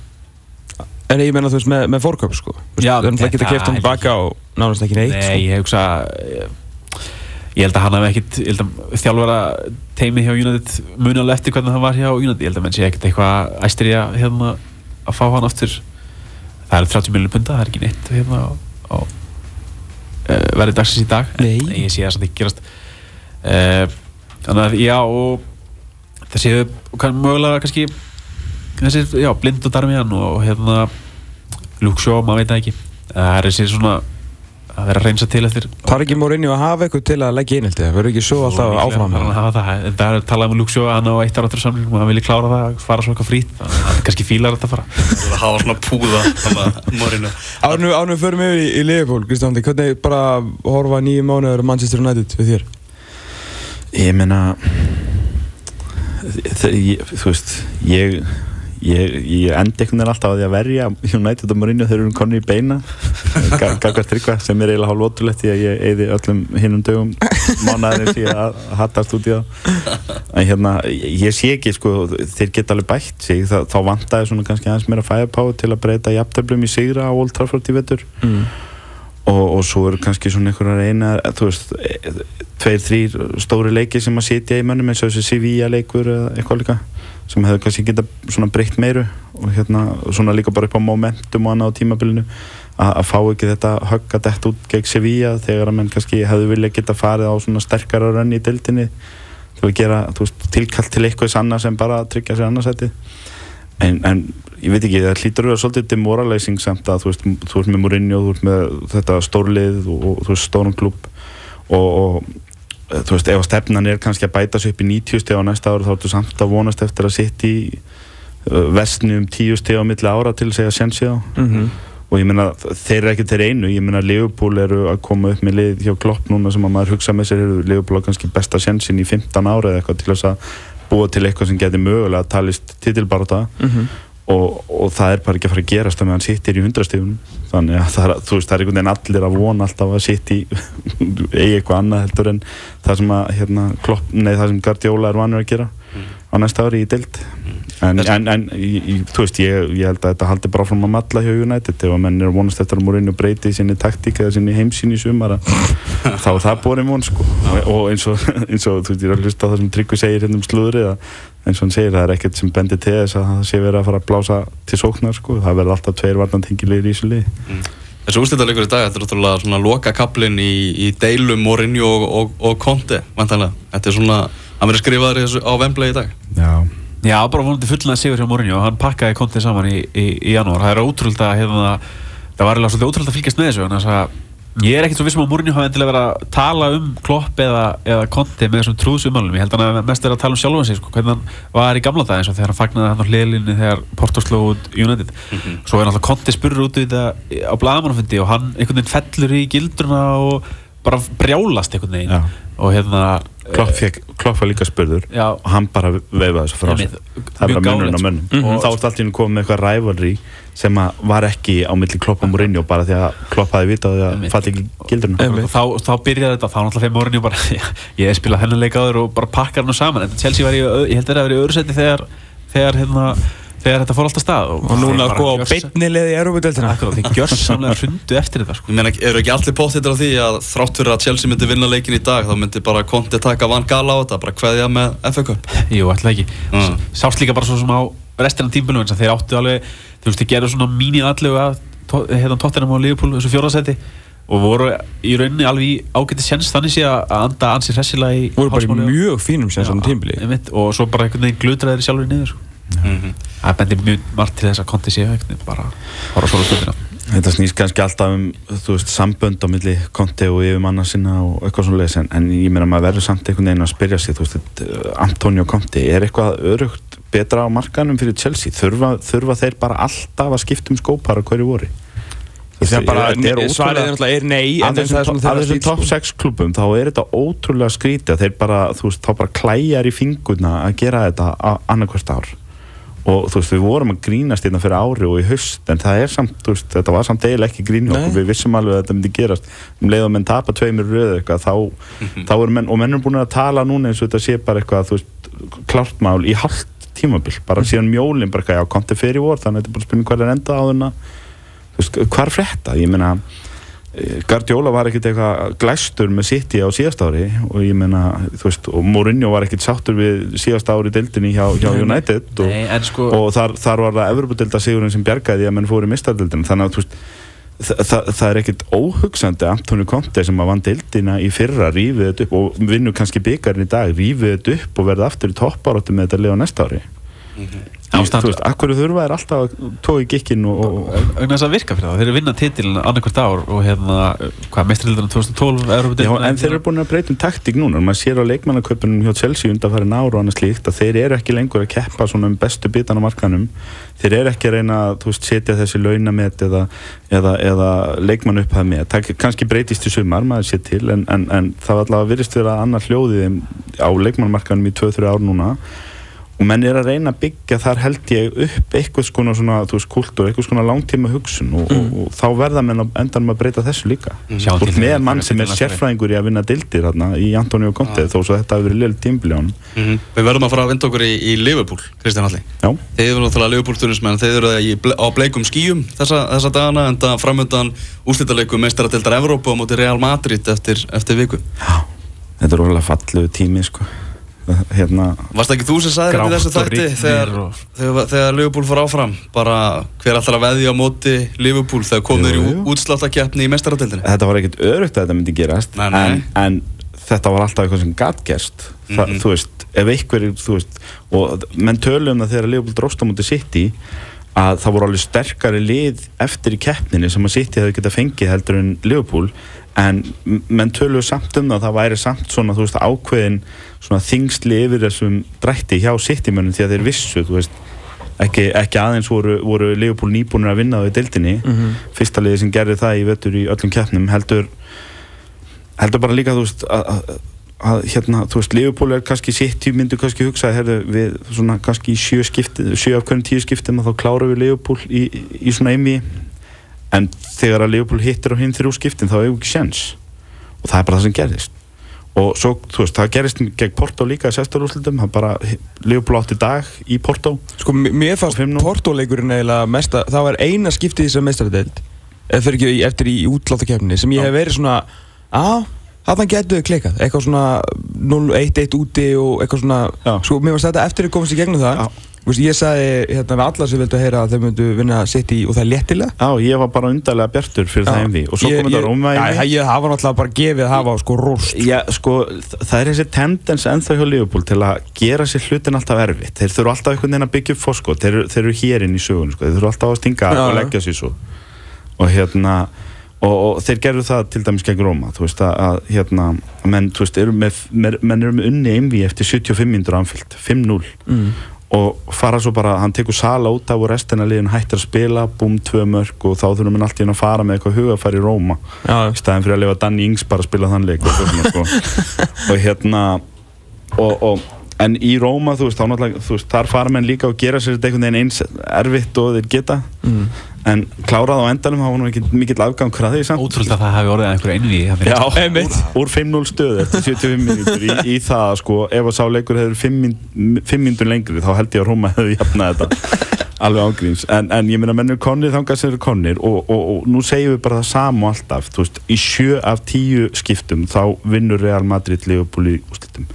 En ég menna þú veist með, með fórköp sko. Já, Þannig að geta það keft hann er tilbaka og nánast ekki neitt nei, sko. ég hugsa ég, ég held að hann hafi ekkit ég held að þjálfara teimi hjá United muni alveg eftir hvernig hann var hjá United. Ég held að menn sé ekkit eitthvað að hérna, að fá hann aftur. Það er 30 miljonir punda, það er ekki neitt hérna á, á uh, verið dagsins í dag Nei. en ég sé það samt ekki gerast. Uh, þannig að já og það séu kann, mögulega kannski þessir, já, blind og darmiðan og hérna Shaw, maður veit það ekki. Það er þessi svona að vera að reynsa til eftir Það er ekki Mourinho að hafa eitthvað til að leggja inn Það verður ekki svo alltaf áfram að hafa það. Það er talað um Luke Shaw, hann á eitt ára áttur samlingum og hann vilja klára það, fara svo eitthvað frýtt þannig að hann kannski fílar þetta bara. Það er að hafa svona púða að Árnum, árnum förum við í, í Liverpool, Kristjándi Hvernig bara horfa nýju mánuður Manchester United við þér? Ég ég- Þú veist Ég Ég, ég endi einhvern veginn alltaf á því að verja United og Mourinho þegar erum konni í beina. Gagvar Tryggva sem er eiginlega hálf ótrúlegt því að ég eyði öllum hinnum dögum mánaðarins í að í það. En hérna, ég sé ekki sko, þeir geta alveg bætt sig. Þá, þá vantaði svona kannski aðeins meira firepower til að breyta jafntöflum í sigra á Old Trafford í vetur. Mm. Og, og svo eru kannski svona einhverjar eina þú veist, tveir, þrýr stóri leiki sem að sitja í mönnum eins og þessi Sevilla leikur eða eitthvað líka sem hefur kannski geta svona breytt meiru og hérna svona líka bara upp á momentum og annað á tímabilinu að, fá ekki þetta högg að detta út gegn Sevilla þegar að menn kannski hefðu vilja geta farið á svona sterkara rönni í dildinni til að gera veist, tilkall til eitthvað annað sem bara tryggja sér annarsæti en, en ég veit ekki, það hlýtur að vera svolítið demoralizing samt að þú veist, þú ert með Mourinho, þú ert með þetta stórlið og, og þú veist, stóran klubb og, og eh, þú veist, ef að stefnan er kannski að bæta sig upp í 90 steg á næsta ára þá ertu samt að vonast eftir að sitt í uh, vestni um 10 steg á milli ára til segja sensi á Mm og ég meina þeir eru ekki þeir einu. Ég meina Liverpool eru að koma upp með lið hjá Klopp núna sem að maður hugsa með sér Liverpool á kannski besta sjensin í 15 ára eða eitthvað til þess að búa til eitthvað sem getur mögulega að talist titilbarata -hmm. og, og það er bara ekki að fara að gerast að meðan sittir í hundrastífunum þannig að það er, þú veist, það er einhvern veginn allir að vona alltaf að sitt í eigi eitthvað annað heldur en það sem að hérna, klopp, nei, það sem Guardiola er vanur að gera á næsta ári í deild. En, en, en í, í, þú veist, ég, ég held að þetta haldi bara fram að matla hjá United. Ef að menn er vonast eftir að Mourinho breyti í sinni taktík eða sinni heimsýn í sumar að- þá er það borin von sko. Og, og eins og, eins og þú veist, ég er að hlusta á það sem Tryggvi segir hérna um slúðrið að eins og hann segir, það er ekkert sem bendir til þess að það sé verið að fara að blása til sóknar sko, það verður alltaf tveir varnantengilegir í þessu liði. Þessu úrslitaleikur í dag, þetta er náttúrulega svona loka kaplinn í, í deilum Mourinho og, og, og Conte, vantanlega. Þetta er svona, hann verður skrifaður á Wembley í dag. Já, Já, bara vonandi fullnað sigur hjá Mourinho. Og hann pakkaði kontið saman í, í, í janúar. Það er ótrúld að hérna, það var eiginlega svolítið ótrúld að fylgjast með þessu þannig að ég er ekkert svo vissum að Mourinho hafi endilega verið að tala um Klopp eða, eða Conte með þessum trúðsumálum ég held að hann hafi mest verið að tala um sjálfan sig sko, hvernig hann var í gamla dag eins og þegar hann fagnaði hann á hliðlinni þegar Porto sló út United. Svo er náttúrulega Conte spurður út í þetta á blagamannafundi og hann einhvern veginn fellur í gildruna og bara brjálast einhvern veginn. Já. og hérna Klopp, fekk, Klopp var líka spurður. Já. og hann bara veifaði þessu frá sig það er bara munurinn á mönnum. Sko. Mhm. þá ertu allt í hennu komið með eitthvað rivalry sem að var ekki á milli Klopp og Mourinho bara því að Klopp hafi vitað að það falli ekki gildurna og þá, þá byrjaði þetta, þá náttúrulega fyrir morinu bara, ég leik áður og bara pakkar hann saman, en Chelsea var í, ég held að það var í öðru seti þegar, þegar, hérna, þegar þetta fór alltaf stað Og núna þeir sko á í Európa-deltina Akkurát, þeir gjörsamlega hrundu eftir þetta sko. Ég meina, eru ekki allir pottitir á því að þrátt fyrir að Chelsea myndi vinna leikin í dag þá myndi bara Conte taka Van Gala á þetta bara kveðja með FA Cup? Jú, alltaf ekki. Mm. Sást líka bara svo sem á restina tímpunum eins og þeir áttu alveg, þú veist, þeir gerðu svona mínið að to- hérna Tottenham og Liverpool þessu fjórðarsæti og voru í rauninni alveg í ágæti sjens þannig sé að anda ansi hressilega í voru bara í og- mjög fínum einmitt, og svo bara einhvern veginn glutraðir sjálfur niður sko. það bendir mjög margt til þess að konti sé einhvern veginn bara fara svo stundina Þetta snýst kannski alltaf um veist, sambönd á milli konti og yfirmanna sinna og eitthvað svona leis en, en ég meina maður verður samt einhvern veginn að spyrja sig veist, þetta, Antonio Conti er eitthvað örugt betra á markanum fyrir Chelsea þurfa, þurfa þeir bara alltaf að skipta um skópar á hverju voru er svarið er náttúrulega er nei af en það er þessum, svona top sko. 6 klubum þá er þetta ótrúlega skrítið að þeir bara, þú veist, þá bara klæjar í fingurna að gera þetta annarkvært ár og þú veist, við vorum að grínast hérna fyrir ári og í haust en það er samt, þú veist, þetta var samt eiginlega ekki grín okkur, við vissum alveg að þetta myndi gerast. Um leið og menn tapa tveimur röðu eitthvað, þá, þá eru menn, og menn er búin að tala núna eins og þetta sé bara eitthvað, þú veist, klartmál í halvt tímabil, bara síðan mjólin bara eitthvað, já, konti fyrir vor, þannig að þetta er bara spurning hvað er enda á þennan þú veist, hvað er frétta, ég meina eh, Guardiola var ekkert eitthvað glæstur með City á síðast ári og ég meina, þú veist, og Mourinho var ekkert sáttur við síðast ári deildinni hjá, hjá United og, Nei, sko og þar, þar var það Evropadeilda sigurinn sem bjargaði að menn fóru í mistardildin þannig að þú veist þa þa það er ekkert óhugsandi Antoni Conte sem að vann deildina í fyrra rífið þetta upp og vinnur kannski byggarinn í dag rífið þetta upp og verða aftur í toppáráttu með þetta liða næsta ári Ástand- þú veist, akkur þurfa er alltaf að tói gikkin og, vegna þess að virka fyrir það, þeir eru vinna titilin annarkvært ár og hérna, hvað, mestrildurinn 2012 Já, en þeir eru búin að breyta um taktík núna. Maður sér á leikmannaköpunum hjá Chelsea undanfæri náru og annað slíkt að þeir eru ekki lengur að keppa svona um bestu bitan á markanum þeir eru ekki að reyna að þú veist, setja þessi launamet eða, eða, eða leikmann upphæð með. Það kannski breytist í sumar, maður sé til en, en, en það og menn er að reyna að byggja þar held ég upp eitthvað skona svona, þú veist, kultúr, eitthvað skona langtíma hugsun. Og, og, og þá verða menn að endan með að breyta þessu líka. Sjáum Þú til ert með mann sem er sérfræðingur í að vinna dildir hérna í Antonio Conte þó svo þetta hafi verið liðl tímbili á hann Við verðum að fara að vinda okkur í, í Liverpool, Kristján Halli Já, Þeir eru náttúrulega Liverpool-turismenn, þeir eru í, ble- á bleikum skýjum þessa, þessa dagana en það framöndan úrslitaleikum meistaradildar Evrópu á móti Real Madrid eftir, eftir viku. Þetta er rosalega fallegu tími sko hérna, Varst ekki þú sem sagði þetta í þessu þætti þegar, og- þegar, þegar Liverpool fór áfram bara hver alltaf að veðja á móti Liverpool þegar kom Jú, þeir í útsláttakjapni í meistaradildinni þetta var ekkert örugt að þetta myndi gerast Nei, nei. En, en þetta var alltaf eitthvað sem gat gerst Þa, Mhm. þú veist, ef einhver þú veist, og menn tölu um það þegar Leopold dróst á móti City að það voru alveg sterkari lið eftir í keppninni sem að City hefði getað fengið heldur en Liverpool. En menn töluðu samt um það að það væri samt svona, þú veist, ákveðin svona þingsli yfir þessum drætti hjá City-mönnum því að þeir vissu, þú veist ekki, ekki aðeins voru, voru Leopold nýbúinir að vinna á í deildinni. Fyrsta liði sem gerði það í vettur í öllum keppnum heldur heldur bara líka þú veist að, að, að hérna, þú veist, Liverpool er kannski sitt í myndu kannski hugsa, herðu, við svona kannski í sjö skipti, sjö af hverjum tíu skiptum að þá klára við Liverpool í, í, svona einvi en þegar að Liverpool hittir á hinn þrjú skiptin þá hefur ekki sjens og það er bara það sem gerðist. Og svo, þú veist, það gerist gegn Porto líka í sestarúslutum, það bara Liverpool átti dag í Porto. Sko, mér fannst Og 5-0. Porto-leikurinn eiginlega mesta, það var eina skiptið í þessar meistaradeild eftir, ekki, í- eftir í útláttakefni sem ég hef verið svona að þarna getur þau klikað, eitthvað svona 0-1-1 úti og eitthvað svona Já. sko, mér fannst þetta eftir að komast í gegnum það veist, ég sagði hérna við alla sem vildu að heyra að þau myndu vinna sitt í og það er léttilega Já, ég var bara undarlega bjartur fyrir það einvi og svo Ég- kom þetta ég- Róma Já, það- ég hafa náttúrulega bara gefið að hafa sko rúst Já, sko, það er þessi tendens ennþá hjá Liverpool til að gera sér hlutin alltaf erfitt. Þeir þurfa alltaf einhvern veginn að byggja upp fórskot. Þeir, þeir eru hér inn í sögun, sko. Þeir þurfa alltaf að stinga Já, og leggja sér svo. Og hérna, og, og þeir gerðu það til dæmis gegn Róma, þú veist að, að hérna, menn, þú veist, eru með, menn, eru með unni einvi eftir 75 mindur anfyllt, 5-0. mm. og fara svo bara, hann tekur sala út af og restina liðin hættir að spila, búm, tvö mörg og þá þurfum við alltaf inn að fara með eitthvað hugafæri í Róma í staðin fyrir að lifa Danny Ings bara að spila þann leik og, sko. og hérna og, og, en í Róma þú veist, þá náttúrulega, þú veist, þar fara menn líka og gera sér þetta einhvern veginn eins erfitt og þeir geta. Mm. en klárað á endanum hafa nú ekki mikill afgangur að því samt. Ótrúlega að það hefði orðið einhver einví Já, Einmitt. úr, úr 5-0 stöð eftir 75 minútur í, í það sko, ef að sá leikur hefur 5 minútur lengri þá held ég að Róma hefur jafnað þetta. Alveg ágríns, en, en ég meina mennur konnir þangað sem eru konnir og, og, og nú segjum við bara það sama og alltaf þú veist, í sjö af tíu skiptum þá vinnur Real Madrid Liverpool í úrslitum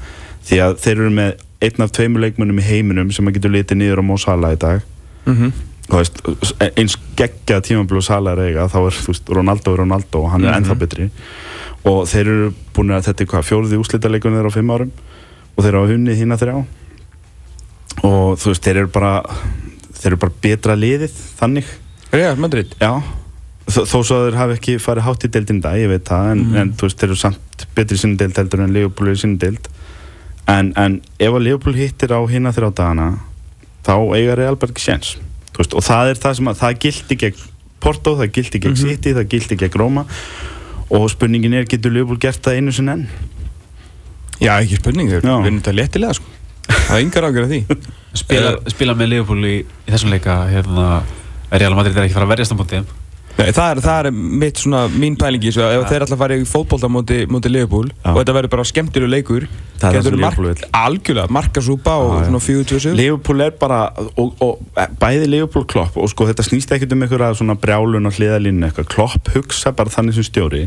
því að þeir eru með einn af tveimur leikmönnum í heiminum sem að getur litið niður á Mo Salah í dag. Mhm. Þú veist, eins geggja tímablu Salah er að eiga þá er veist, Ronaldo er Ronaldo og hann er ennþá betri. Og þeir eru búin að þetta er hvað fjóruði úslitaleikunni þeirra á fimm árum? Og þeir eru á hunni hína þrjá. Og þú veist, þeir eru bara þeir eru bara betra liðið þannig. Real Madrid? Já. Þó, þó svo að þeir hafi ekki farið hátt í deildin dag, ég veit það en, en þú veist, þeir eru samt betri í sinni deild heldur en Liverpool er í sinni deild en, en ef að Liverpool hittir á hina þrjá dagana þá eiga Real ekki séns Þú veist, og það er það sem að það gildi gegn Porto, það gildi gegn City, það gildi gegn Roma og spurningin er, getur Liverpool gert það einu sinni enn? Já, ekki spurning, Já. vinnur þetta léttilega sko Það er yngar ágjör að því Spila, spila með Liverpool í, í þessum leika hérna, Real Madrid er ekki fara að verjast á þeim. Nei, það er, það er mitt svona mín pælingi svo, ef þeir að fara í fótbolta móti, móti Liverpool Já. og þetta verður bara skemmtileg leikur Það er sem mark, algjörlega markasúpa og svona 40-27 Liverpool er bara og, og bæði Liverpool klopp og sko þetta snýst ekkert um einhverja svona brjálun og hliðalínu eitthvað, klopp hugsa bara þannig sem stjóri.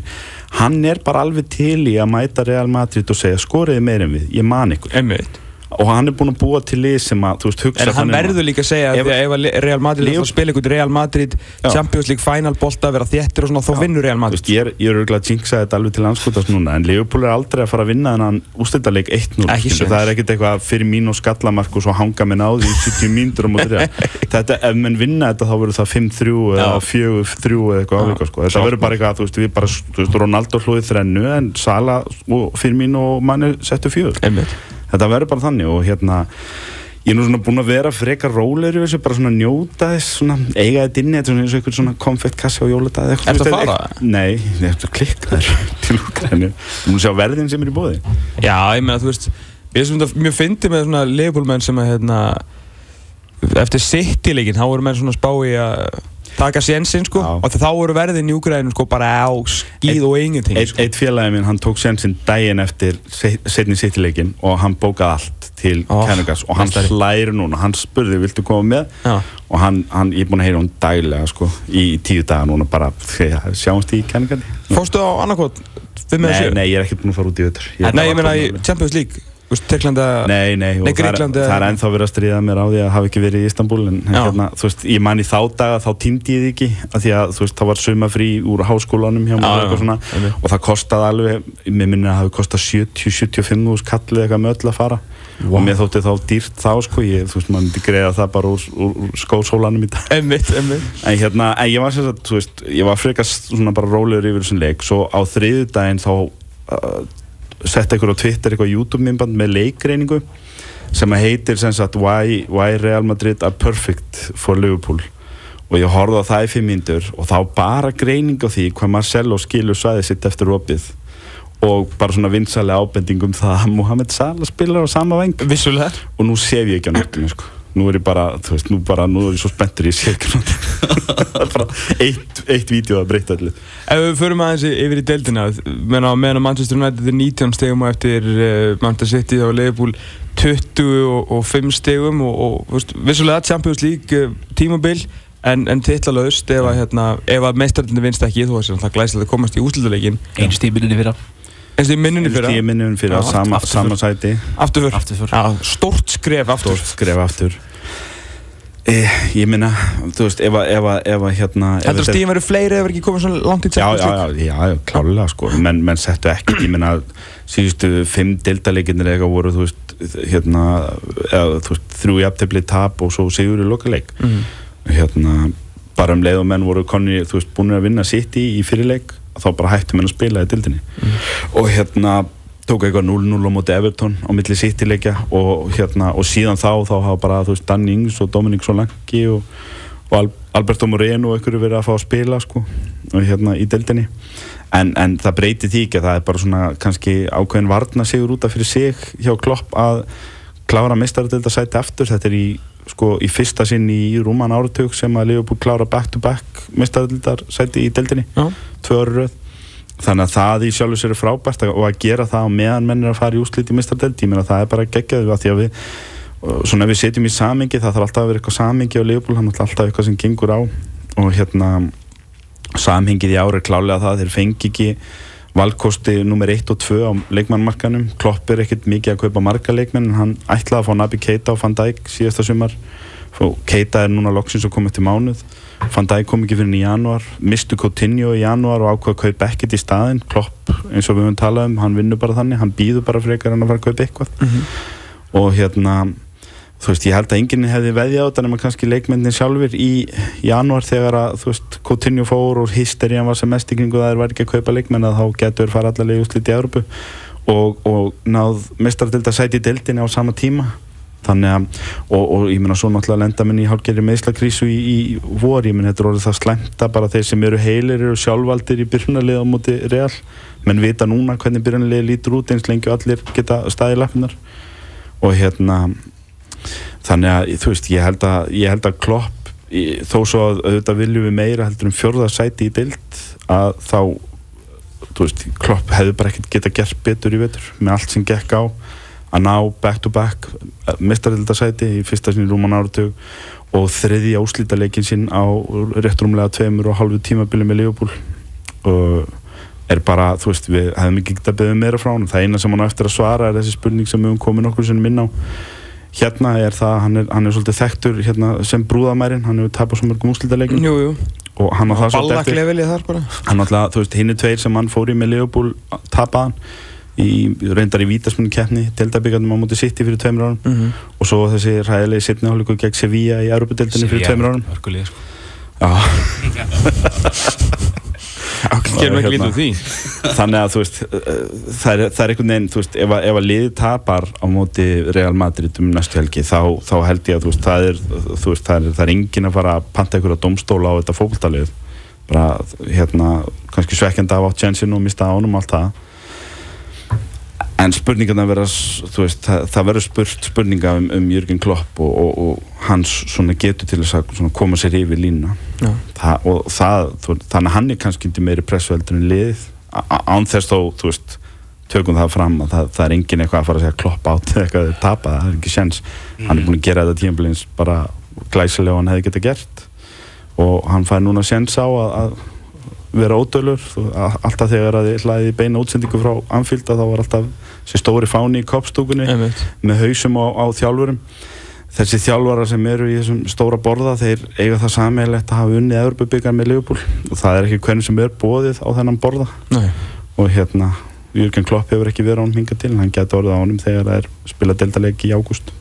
Hann er bara alveg til í að mæta Real Madrid og segja skoriði meir en við, ég man ykkur. Einmitt. Og hann er búinn að búa til lið sem að, þú veist, hugsa En hann þannig- verður líka að segja Ef- að ef Real Madrid ætla að spila ykkur Real Madrid Já. Champions League final bolta, vera þéttir og svona, þá vinnur Real Madrid veist, ég er, er örgulega að jinxa þetta alveg til anskotast núna en Liverpool er aldrei að fara að vinna þennan ústættarleik 1-0 Ekki skilur. séns. það er ekkert eitthvað fyrir mín og skallamark og svo hanga minn á því í 70 mínútur móti Real. þetta, ef menn vinna þetta þá verður það 5-3 eða 4-3 eða eitthvað álíka sko. þetta verður bara eitthvað, þú veist, við bara Ronaldo hlúið þrennu en Sala og fyrir mín og manni settu fjögur. Þetta verður bara þannig og hérna ég er nú svona búinn að vera frekar rólegur í þessu, bara svona njóta þess svona, eiga þetta inni, þetta er svona eins og einhver svona konfettkassi á jóladagi eitthvað, Ertu þú að fara? Nei, ég er að klikka þér til Úkrænu Þú múið sjá verðin sem er í bóði Já, ég meina, þú veist Við erum svona mjög fyndið með svona Liverpool-menn sem að hérna eftir City-leikin, þá voru menn svona spá í að taka sénsinn sko Já. og þá voru verðin í Úgræðinu sko bara á skýð og ingenting Eitt, sko. eitt félagi minn, hann tók sensinn daginn eftir se- seinni sittileikin og hann bókaði allt til oh, Kænugas og hann hlæri núna, hann spurði viltu koma með? Já. og hann, hann, ég er búinn að heyra hún daglega sko, í tíu daga núna bara. Sjáumst í Kænugandi Fórstu á annarkot 5 Nei, eða 7? nei, ég er ekki búinn að fara út í ötur Nei, ég meina í Champions League Tyrklanda Nei, nei, Nei, það, Grikklandi- það er ennþá verið að stríða mér á því að hafa ekki verið í Istanbul en hérna, þú veist, ég man í þá daga þá týndi ég því ekki, af því að þú veist, það var sumafrí úr háskólanum hjá mér og svona, einmitt. og það kostaði alveg, mér minni að það hafi kostað 70-75 úr kallið eitthvað með öll að fara. Og mér þótti þá dýrt þá, sko, ég, þú veist, myndi greiða það bara úr, úr, skósólanum í dag. Emmitt, emmitt en hérna, en ég var sagt, þú veist, ég var frekast svona bara rólegur yfir þessum leik, svo á þriðudaginn þá uh, sett eitthvað á Twitter eitthvað YouTube-myndband með leikreiningu sem heitir sem sagt Why, why Real Madrid are perfect for Liverpool? Og ég horfði á það í fimm mínútur og þá bara greining á því hvað Marcelo skilur svæðið sitt eftir opið og bara svona vinsalega ábending um það að Mohamed Salah spilar á sama veng Vissulega. Og nú sef ég ekki á nóttinu sko. Nú er ég bara, þú veist, nú bara nú er ég svo spenntur ég sé ekki á nóttinu það er bara eitt, eitt vídeo að breyta allir Ef við förum aðeins yfir í deildina meðan á Manchester United er 19 stegum og eftir uh, Manchester City og Liverpool 25 stegum og, og þú veist, vissulega Champions League uh, tímabil en, en titlalöst ef að, hérna, ef að meistarinn vinst ekki þú veist það glæsilega að komast í úslutuleikin Einu stíminni fyrra eins og í minnunni fyrir Stíð minnum fyrir Já, á sama, aftur- sama sæti. Afturför. Afturför. Já, stórt skref aftur. Stórt skref aftur. Eh, ég minna, þú veist, ef að, ef að, ef að hérna Heldur að þetta- stíðin verið fleiri ef ekki komið svona langt í Champions já, já, já, já, klálega sko. Menn, menn settu ekki, ég meina síðustu fimm deildaleikirnir eitthvað voru þú veist, hérna eða, þú veist, þrjú jafntefli tap og svo sigur í lokaleik. Mhm. hérna, bara um leið og menn voru konni, þú veist, búin að vinna sitt í, í fyrirleik þá bara hættu menn að spila í deildinni. Og hérna tók eitthvað 0-0 á móti Everton á milli City-leikja og, hérna, og síðan þá þá hafa bara þú veist Danny Ings og Dominic Solanki og, og Al Alberto Moreno og einhverju verið að fá að spila sko, og hérna í deildinni. En, en það breyti því ekki að það er bara svona kannski ákveðin varna sigur út af fyrir sig hjá Klopp að klára mistaradölda sæti aftur. Þetta er í, sko, í fyrsta sinn í rúman áratug sem að Liverpool klára back to back mistaradöldar sæti í deildinni. Já. tvö ára röð. Þannig að það í sjálfur sér er frábært og að gera það á meðan menn er að fara í úslit í mistardeld ég meina það er bara geggjaðu að því að við og svona ef við setjum í samingi það þarf alltaf að vera eitthvað samingi á Leopold hann er alltaf eitthvað sem gengur á. Og hérna samhengið í ári klálega það þeir fengi ekki valkosti nummer 1 og 2 á leikmannmarkanum Klopp er ekkert mikið að kaupa marga leikmenn en hann ætlaði að fá Nabi Keita og Van Dijk síðasta sumar. Og Keita er núna loksins að koma eftir mánuð. Van Dijk kom ekki fyrir í janúar. Mistu Coutinho í janúar og ákvaða að kaupa ekkert í staðinn. Klopp eins og við höfum talað um, hann vinnur bara þannig hann býður bara frekar en að fara að kaupa eitthvað. Og hérna þú veist, ég held að enginn hefði veðja á þetta nema kannski leikmyndin sjálfur í janúar þegar að, þú veist, Coutinho fór og hysterían var sem mest í kringu það er væri ekki að kaupa leikmenn að þá getur fara allavega úslit í Európu og, og náð mestardilda sæti í deildinni á sama tíma. Þannig að, og, og ég meina svo náttúrulega lenda minn í hálfgerri meðslakrísu í, í vor, ég meina þetta er orðið það slæmt að bara þeir sem eru heilir eru sjálfvaldir í byrjunarlið á móti real. Menn vita núna hvernig byrjunarlið lítur út eins lengi og allir geta staðið lappinnar og hérna þannig að þú veist ég held að, ég held að klopp í, þó svo að auðvitað viljum við meira heldur um fjörða sæti í deild að þá veist, klopp hefði bara ekkert geta gert betur í vetur með allt sem gekk á að ná back to back mestarildasæti í fyrsta sinni rúman áratug og þriði áslítaleikin sinn á réttrumlega tveimur og halvu tímabili með Leopold og er bara, þú veist, við hefðum ekki getað beðið meira frá hann, það eina sem hann eftir að svara er þessi spurning sem við höfum komið nokkur sem minn á hérna er það, hann er, hann er svolítið þekktur hérna, sem brúðamærin, hann hefur tapað svo mörgum jú, og hann á það svolítið eftir ballaklefilið þar bara. Hann alltaf, þú veist, hinn er tveir sem hann fór í með Leopold tapaðan í, reyndar í vítasmunni keppni deildabíkarnum á móti City fyrir tveimur árum. Mhm. og svo þessi ræðilegi sittni hálfleikur gegn Sevilla í Európa-deildinni fyrir tveimur árum. Hörkulið, sko. Já, Hérna. þannig að þú veist uh, það er, það er einhvern veginn, veist, ef að, ef að liði tapar á móti Real Madrid um næstu helgi, þá, þá held ég að veist, það er, veist, það er, það er engin að fara að panta einhverja domstóla á þetta fókbaltalið bara, hérna, kannski svekkjandi af átt Jensin og mista ánum allt það en spurningarna vera, s- þú veist, það, það verður spurt spurninga um, um Jürgen Klopp og, og, og hans svona getur til þess að svona koma sér yfir línuna. Já. það, og það, þú, þannig að hann er kannski undir meiri pressueldur en liðið. Á- á- án þess þó, þú veist tökum það fram að það, það er engin eitthvað að fara að segja klopp átt eða eitthvað þeir tapa, það er ekki sjens hann er búin að gera þetta tímabilins bara glæsilega og hann hefði getað gert. Og hann fær núna sjens á að, að vera ódölur. Að- alltaf þegar að þið hlaðið í beina útsendingu frá Anfield að þá var alltaf þessi stóri fáni í koppstúkunni með hausum á, á þjálfurum. Þessi þjálfara sem eru í þessum stóra borða þeir eiga það sammeilegt að hafa unnið Evropabikar með Liverpool. Og það er ekki hvernig sem er bóðið á þennan borða. Nei. og hérna Jürgen Klopp hefur ekki verið á hann hingað til hann geti orðið á honum þegar það er spilað deltaleiki í ágúst.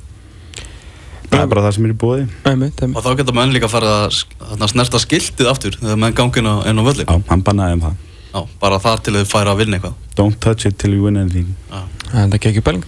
Það er bara það sem er í bóði Einmitt, einmitt. Og þá geta menn líka að sk- þarna snerta skiltið aftur þegar menn gangi inn á, inn á völlin. Já, hann bannaði um það Já, bara þar til þau færa að vinna eitthvað. Don't touch it till you win anything Já. Það er ekki pæling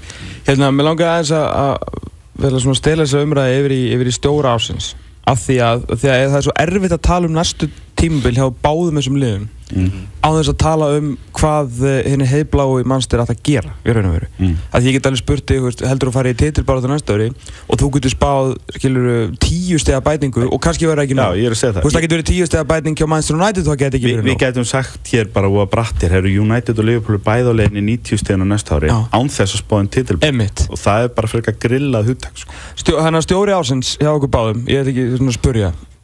Hérna, mér langar aðeins að- að vera svona stela þessa umræði yfir í, yfir í stóra ásins af því að, því að það er svo erfitt að tala um næstu tímabil hjá báðum þessum liðum mm. á þess að tala um hvað henni heiðblái mannstur ætti að gera í raun og veru. Mm. að ég get alveg spurt þig, heldur þú að fara í titilbára þetta næsta ári og þú getur spáð, skilur tíu stega bætingu og kannski verður ekki Já, nóg? ég er að segja Þú veist, það það getur verið tíu stega bæting hjá Manchester United og það getur ekki verið Við nóg. gætum sagt hér bara úr að brattir Herru United og Liverpool er bæð á leiðinni 90 stegin á næsta ári Já. án þess að spáða en titil. Og það er bara frekar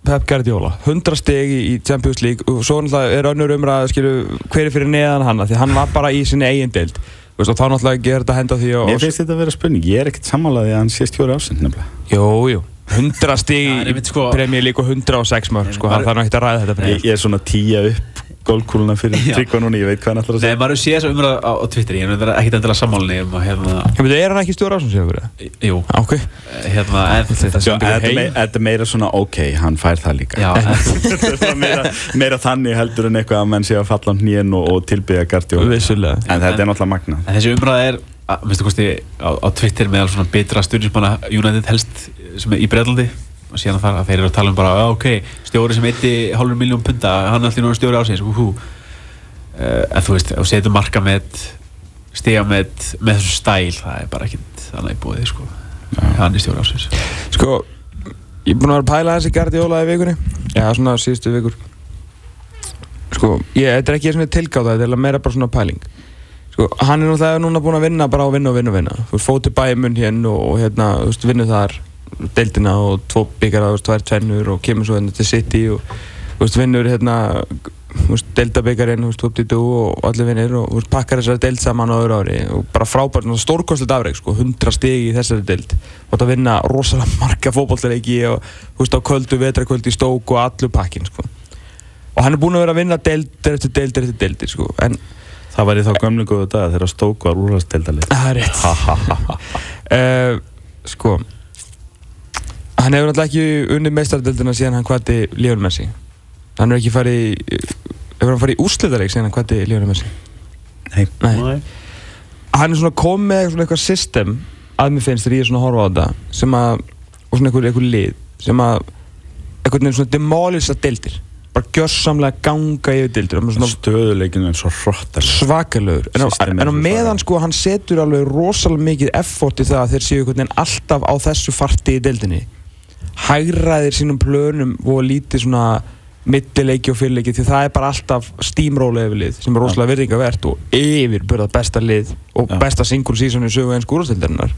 Þannig að að Pep Guardiola, 100 stegi í Champions League og svo náttúrulega er önnur umræða skilu, hver er fyrir neðan hann af því hann var bara í sinni eigin deild. Þú veist, og þá náttúrulega gerði þetta henda því Mér finnst þetta að vera spurning, ég er ekkert sammálaði að hann sé stjóri ásend nefnilega. Jú, jú, 100 stegi Það er í sko- Premier League og 106 mörg sko, hann þarf náttúrulega ekki að ræða þetta ég, ég er svona tíja upp gólkúluna fyrir tryggva núna, ég veit hvað hann ætlar að Nei, segja. maður sé þess að umræða á, á Twitter Ég er ekkert endilega sammálinni um að hérna Ég veit, er hann ekki stjóra ásum sér fyrir Jú, Ok. Hérna en, Þetta sendur við Þetta er heim. Mei- þetta er meira svona, ok, hann fær það líka. Já, er meira, meira þannig heldur en eitthvað að menn sé að falla á hnén og, og tilbyggja Guardiola. Vissulega. En þetta er náttúrulega magna en þessi umræða er að, Vistu kosti á, á Twitter meðal svona betra stjórnismanna United helst sem er í Breitlandi og síðan þar að þeir eru að tala um bara "Já, ok, stjóri sem eitti hálfur miljón punta hann er allir núna stjóri ásins uh, en þú veist, og setur marka með stiga með með þessu stæl, það er bara ekkit annað í bóði sko, hann er stjóri ásins Sko, ég er búinn að vera að pæla þessi Guardiola í vikunni. Já, svona síðustu vikur. Sko, ég, þetta er ekki tilgáta, þetta er meira bara svona pæling. Sko, hann er náttúrulega núna búinn að vinna bara á vinna og vinna og vinna. Þú veist, fótið bæði munn hérna og, og hérna, þú veist, vinnu þar deildina og tvo byggara, veist, tvær tvennur og kemur svo hérna til City og veist, vinnur hérna deildabyggarinn, dú og allir vinnir og veist, pakkar þessari deild saman á öðru ári og bara frábært, stórkostlega afreg, sko, 100 stig í þessari deild. Og þetta vinna rosalega marga fótballleiki og veist, á kvöldu, vetrakvöldu í stók og allur pakkin, sko. Og hann er búinn að vera að vinna deildir eftir deildir eftir deildir, sko, en Það var í þá gömlu góðu dag þegar Stók var úrhastildalið Það er rétt. Uh, Sko Hann hefur náttúrulega ekki unnið meistardöldina síðan hann hvati Lionel Messi. Hann hefur ekki farið Hefur hann farið í úrslitareik síðan hann hvati Lionel Messi? Nei. Nei. Hann er svona komið með svona eitthvað system að mér finnst þegar ég er svona að horfa á þetta sem að og svona eitthvað, eitthvað lið sem að eitthvað nefnir svona demolisa deildir. Bara gjörsamlega ganga yfir svona Stöðuleikinu er svo hrottar svakalögur en, Systemið en á meðan sko hann setur alveg rosalega mikið effort í það að þeir séu einhvern veginn alltaf á þessu farti í deildinni hægraðir sínum plönum og lítið svona millileiki og fyrirleiki því það er bara alltaf steamroll yfirlið sem er rosalega virðingavert og yfirbörða besta lið og Já. besta single season í sögu eins skúrastildarinnar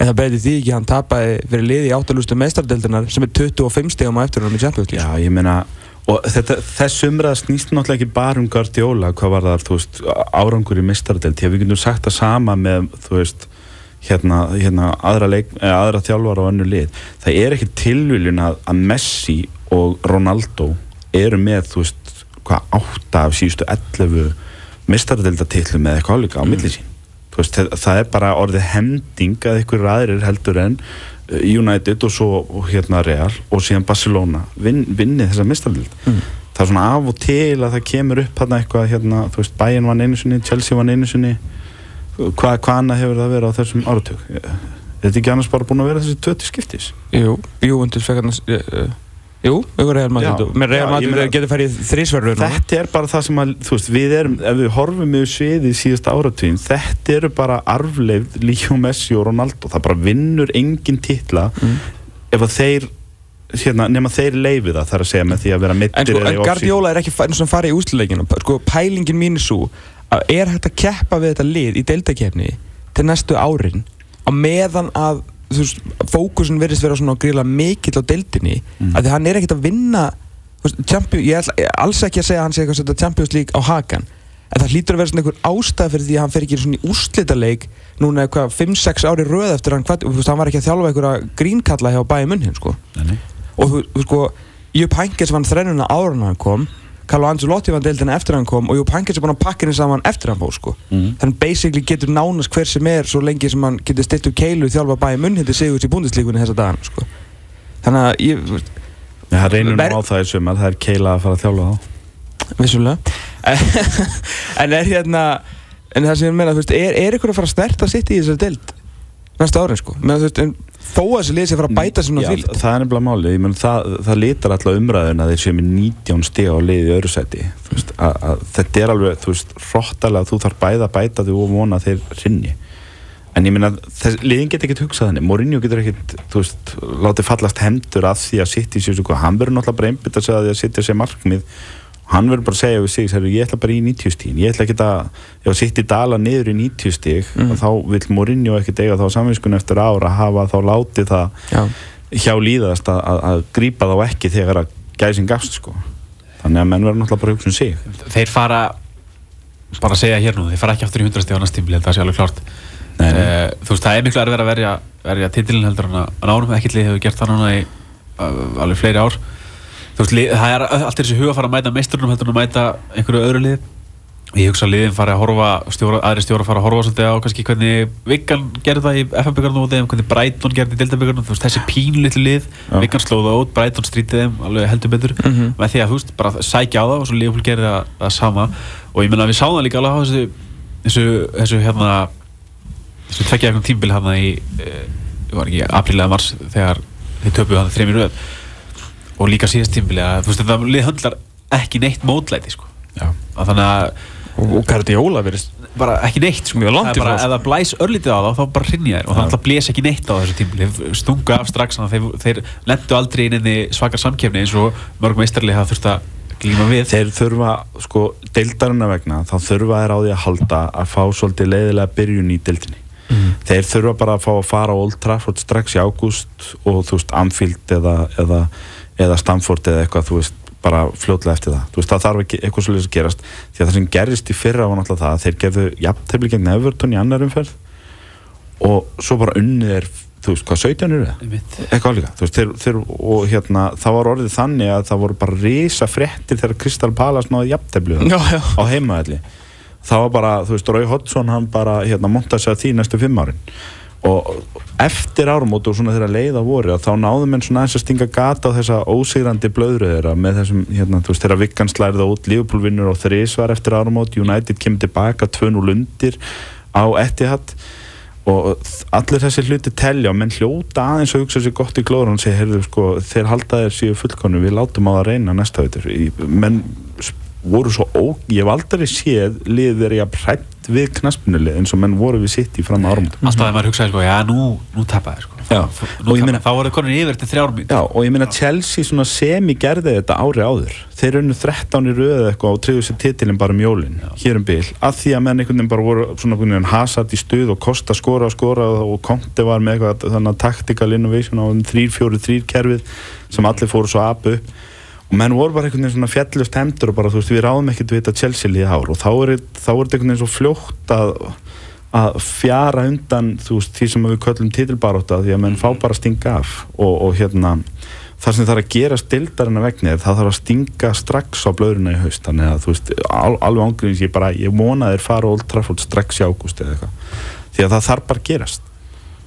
en það betur því ekki hann tapaði fyrir lið í áttalustu meistardeldarinnar sem er 25 stegum á eftir hann í Champions League. Já, ég meina og þetta, þess umræða snýst náttúrulega ekki bara um Guardiola, hvað var það, þú veist árangur í mistardelt, því að við getum sagt það sama með, þú veist hérna, hérna aðra, leik, eða, aðra þjálfar og önnu lið, það er ekki tilviljun að, að Messi og Ronaldo eru með, þú veist hvað átta af síðustu 11 mistardeldatitlu með eitthvað álíka á Mm. milli sín þú veist, það, það er bara orðið hending að ykkur aðrir heldur en uh, United og svo og hérna Real og síðan Barcelona vin, vinni þessa mistardeld Mm. það er svona af og til að það kemur upp hérna eitthvað hérna, þú veist, Bayern vann einu sinni Chelsea sinni hvað hva annað hefur það verið á þessum áratug? Er þetta ekki annars bara búin að vera þessi töti skiptis? Jú, jú, undir fekk hann uh, Jú, ykkur Real Madrid Já, og- með Real Madrid getur farið þrísverður þetta er bara það sem að, þú veist, við erum ef við horfum yfir sviðið síðasta áratugin þetta eru bara arfleifð Líó Messi og Ronaldo, það bara vinnur engin titla Mm. ef að þeir hérna, nema þeir leifi það þar að segja með því að vera En, mittir sko, en Guardiola er ekki farið í úsluleikinu sko, Pælingin mín er svo er hægt að keppa við þetta lið í deildakefni til næstu árin á meðan að veist, fókusin verðist vera svona gríla mikill á deildinni Mm. að því hann er ekkert að vinna veist, Champions, ég ætla ég alls ekki að segja að hann sé eitthvað að setja Champions League á hakan en það hlýtur að vera svona einhver ástæð fyrir því að hann fer ekki svona í úrslitaleik núna eitthvað 5-6 ári röð eftir hann hvað, hann var ekki að þjálfa einhverja grínkalla hjá bæði munn sko og þú, sko Jupp Heynckes vann þrennuna en hann kom Carlo Ancelotti vann deildina eftir hann kom og Jupp Heynckes er búinn að pakka henni saman eftir hann fór sko. Mhm. þannig basically getur nánast hver sem er svo lengi sem hann getur stilt upp keilu þjálfa bæði munn hindi sigurst í búndislíkunni þessa dagana sko. Þannig að ég, veist, það reynir nú á það í sumar, það er keila að fara að þjálfa þá. Vissulega. En er hérna en það sem ég meina, þú veist, er, er ykkur að fara að snerta sitt í þessari deild næsta árin sko? Menna, þú veist, en þó að þessi lið sé að fara að bæta Já, náttúrulega fylgt það er nefnilega máli, ég menn það, það lítar alltaf umræðin að þeir séu með 19 stig á liði öðru seti að, að þetta er alveg, þú veist, hróttalega þú þarf bæða að bæta þig og vona að þeir rinni en ég þess, liðin get ekkert hugsað henni, Mourinho getur ekkert þú veist, látið fallast hendur að því að sitt í svo, hann verður náttúrulega einbytt að segja því að sitt í sér markmið hann verður bara að segja við sig, segja, ég ætla bara í 90 stíðin ég ætla ekki að, ef sitt í dala niður í 90 stíg, Mm. þá vil Mourinho ekkert eiga þá samvinskun eftir ára að hafa þá látið það já, hjá líðast að, að, að grípa þá ekki þegar að gæsin gafst sko. þannig að menn verður náttúrulega bara að hugsa um sig Þeir fara bara að segja hér nú, þeir fara ekki aftur í 100 stíð á næst tímli, það sé alveg klárt Nei, nei. Eh, Þú veist, það er miklu erfið að verja, verja titilin heldur en að nárum ekkert lið hefur gert það núna í uh, alveg fleiri ár þú veist, það er allt þessi huga að fara að mæta meisturunum heldur en að mæta einhverju öðru lið ég hugsa að liðin fari að horfa stjóra, aðri stjóra fara að horfa svolítið á kannski hvernig Viggan gerði það í FF-byggarnum og þeim, hvernig Brighton gerði í Delta-byggarnum þú veist, þessi pínlitlu lið, Viggan slóða út Brighton strítið þeim, alveg heldur betur. Með því að, þú veist, bara sækja á það og svo Liverpool gerði það, það sama. Og ég menna að við það líka alveg á þessu þessu, þessu hérna þessu tveggja eitthvað tímbil hérna í eh, ég var ekki, apríl eða mars þegar þið töpuðu hann þreim í röð og líka síðast tímbili að þú veist þetta lið höndlar ekki neitt mótlæti sko. Að þannig að Og, og Guardiola verðist bara ekki neitt sko. Það er bara, frá, sko. ef það blæs örlítið á þá þá bara hrinja þér. Og það alltaf blés ekki neitt á þessu tímbili þeir stungu af strax þannig að þeir, þeir lendu aldrei inn inn í svakar samkefni eins og mörg meistarlið hafa þurft að glíma við. Þeir þurfa, sko, deildarinn vegna þá þurfa þeir á því að halda að fá svolítið leiðilega byrjun í deildinni. Þeir þurfa bara að fá að fara á Old Trafford strax í ágúst og þú veist Anfield eða, eða, eða Stamford eða eitthvað, þú veist bara fljótlega eftir það, þú veist það þarf ekki eitthvað svolítið að gerast, því að það sem gerist í fyrra var náttúrulega það, að þeir gefðu jafntefli gegn Everton í annar umferð og svo bara unnið er þú veist hvað, 17 eru það? Eitthvað líka, þú veist, þeir, þeir, og hérna það var orðið þannig að það voru bara risa fréttir þegar Kristal Palace náði jafntefli Já, já. á heimaðalli það var bara, þú veist, Rói Hoddsson hann bara, hérna, montaði sig að því næstu fimm árin og eftir árumót og svona þeirra leiða voru þá náðum enn svona aðeins að stinga gata á þessa ósigrandi blöðru þeirra með þessum, hérna, þú veist, þeirra Viggan slærið út, Liverpool vinnur og þrísvar eftir árumót, United kemur tilbaka 2-0 undir á Etihad. Og allir þessi hluti telja og menn hljóta aðeins að hugsa sér gott í glóður og segja, heyrðu, sko, þeir halda þeir síðu fullkonu, við látum á það að reyna næsta veitur, menn voru svo ó, ég hef aldrei séð liðið þeirri að hrætt við knaspinulið eins og menn voru við sitt í fram árum alltaf að maður hugsaði sko, já nú, nú tapaði sko. Já. ég þá voru konin yfir til þrjár mín Já, og ég meina Chelsea svona semi gerði þetta ári áður. Þeir unnu 13 í röðu eitthvað og triðu sér titilin bara um jólin, hér um bil. Að því að menn einhvern veginn bara voru svona hasard í stuð og kosta skora og skora og Conte var með eitthvað að tactical innovation á 3-4-3 kerfið sem allir fóru svo apu og menn voru bara einhvern veginn svona fjallust hemdur og bara þú veist við ráðum ekkert við þetta Chelsea liði ár og þá er, þá er þetta einhvern veginn svo fljótt að að fjara undan þú veist, því sem við köllum titilbaróta því að menn fá bara að stinga af og, og hérna það sem þarf að gera stildarinn að vegna er það þarf að stinga strax á blöðurina í haust þannig að þú veist, al, alveg ángríðins ég bara, ég vona þeir fara Old Trafford strax í ágúst eða eitthvað því að það þarf bara að gerast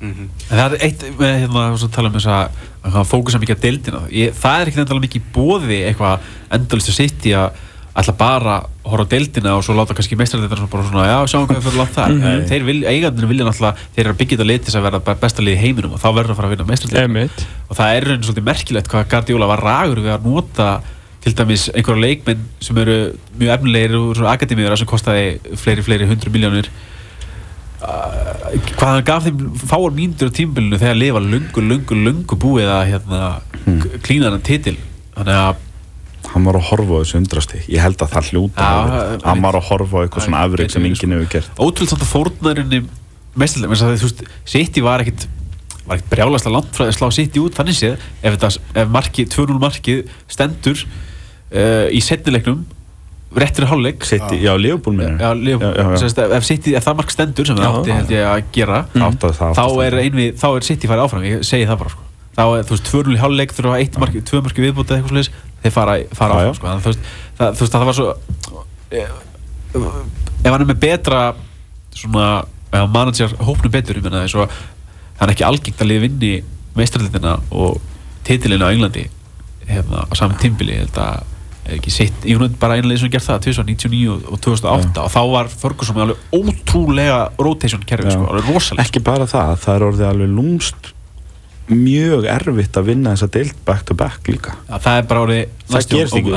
En það er eitt með hérna að tala um þess að, að fókusa mikið á deildina. Ég, það er ekki endalega mikið bóði eitthvað endalistu sitt í að ætla bara að horfa á deildina og svo láta kannski meistarleitarna bara svona, já, sjáum hvað við fyrir langt þar mm þeir vil, eigandinu vilja náttúrulega þeir eru að byggja þetta lið til þess að vera besta lið í heiminum og þá verður að fara að vinna meistarleitarna Emitt og það er raunin svolítið merkilegt hvað Guardiola var ragur við að nota til dæmis einhverja leikmenn sem eru mjög efnilegir svona akademíður sem kostaði fleiri, fleiri hundru miljónir hvað hann gaf þeim fáar mínútur á tímbilinu þegar lifa lungu, lungu, lungu búið að hérna, Hmm. klína hann titil. Þannig að hann var að horfa á þessu undrasti. Ég held að það hljóta það- hann var að horfa á eitthvað svona afreg sem enginn hefur gert. Ótrúlega samt að fórnarinni mestarlega, menn að þú veist, City var ekkit var ekkit brjálast að langt frá að slá City út. Þannig séð, ef, ef marki 2-0 markið stendur uh, í setnilegnum réttur hálfleik. Sitt, já, Leopold minni Já, Leopold, ef, City, ef það mark stendur sem það átti held ég að gera Átti að- það þá að er, einvið, þá er City farið áfram ég segi það bara sko. þá er, þú veist, 2-0 í hálfleik þurfa eitt marki, tvö marki viðbútið eitthvað slúðis þeir fara, fara áfram sko. Þannig, þú, veist, það, þú veist, það var svo eh, ef hann er með betra svona, ef manager hópnum betur, ég menna það er svo það er ekki algengt að liða vinni mestrarlitina og titilina á Englandi hérna, á saman tímbili þetta ekki sitt, ég hún bara einlega sem gert það 2099 og- og 2008 og þá var Ferguson með alveg ótrúlega rotation kerfi, Já. sko, alveg rosalega ekki bara það, það er orðið alveg lúmst mjög erfitt að vinna þessa deild back to back líka. Já, það er bara orðið Það gerist ekki.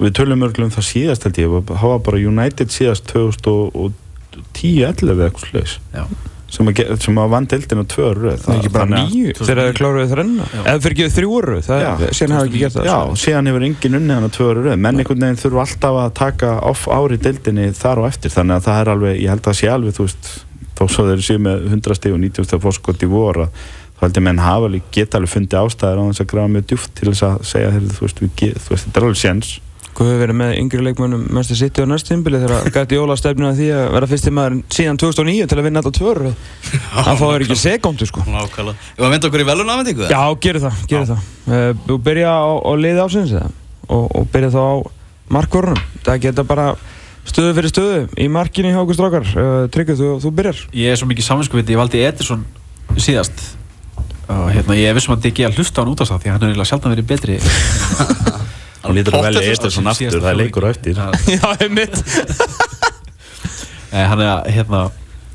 við tölum örglum það síðast held ég. Það var bara United síðast 2010-11 eitthvað slags Já. Sem að, ge- sem að vann deildina tvö röð. Það er ekki bara nýju þegar það er kláruð þrenna Eða fyrir ekki þrjú er, síðan hafa ekki gert það Já, sko. síðan hefur engin unnið hann að tvö röð. Menn einhvern veginn þurfa alltaf að taka off ári deildinni þar og eftir. Þannig að það er alveg, ég held að það sé alveg þú veist, þó svo þeir séu með 100 stíg og 90 stíg fórskot í vor að þá held ég menn hafa alveg geta alveg fundið ástæðir á þess að grafa mjög djúft til þess að segja þú veist, við, þú veist er Hvað hefur verið með yngri leikmönnum Manchester City á næst tímbili þegar gæti Jóla stefnina því að vera fyrsti maður síðan 2009 til að vinna alltaf tvöru Það fáður ekki sekundu sko. Nákvæmlega. Ég var að mynda okkur í velun afhendingu Já, gerir það, gerir það. Uh, Þú byrja á, á liði ásins eða? Og, og byrja þá á markvörunum. Það geta bara stöðu fyrir stöðu í markinu hjá okkur strákar. Uh, Tryggvi, þú, þú byrjar. Ég er svo mikið saminskupið, ég valdi Ederson síðast. Og hérna ég er vissum að Að hann að hann er Hún lítur að velja Pottet Ederson síðasta aftur, það er leikur á eftir. Já, einmitt. Eh, hann er hérna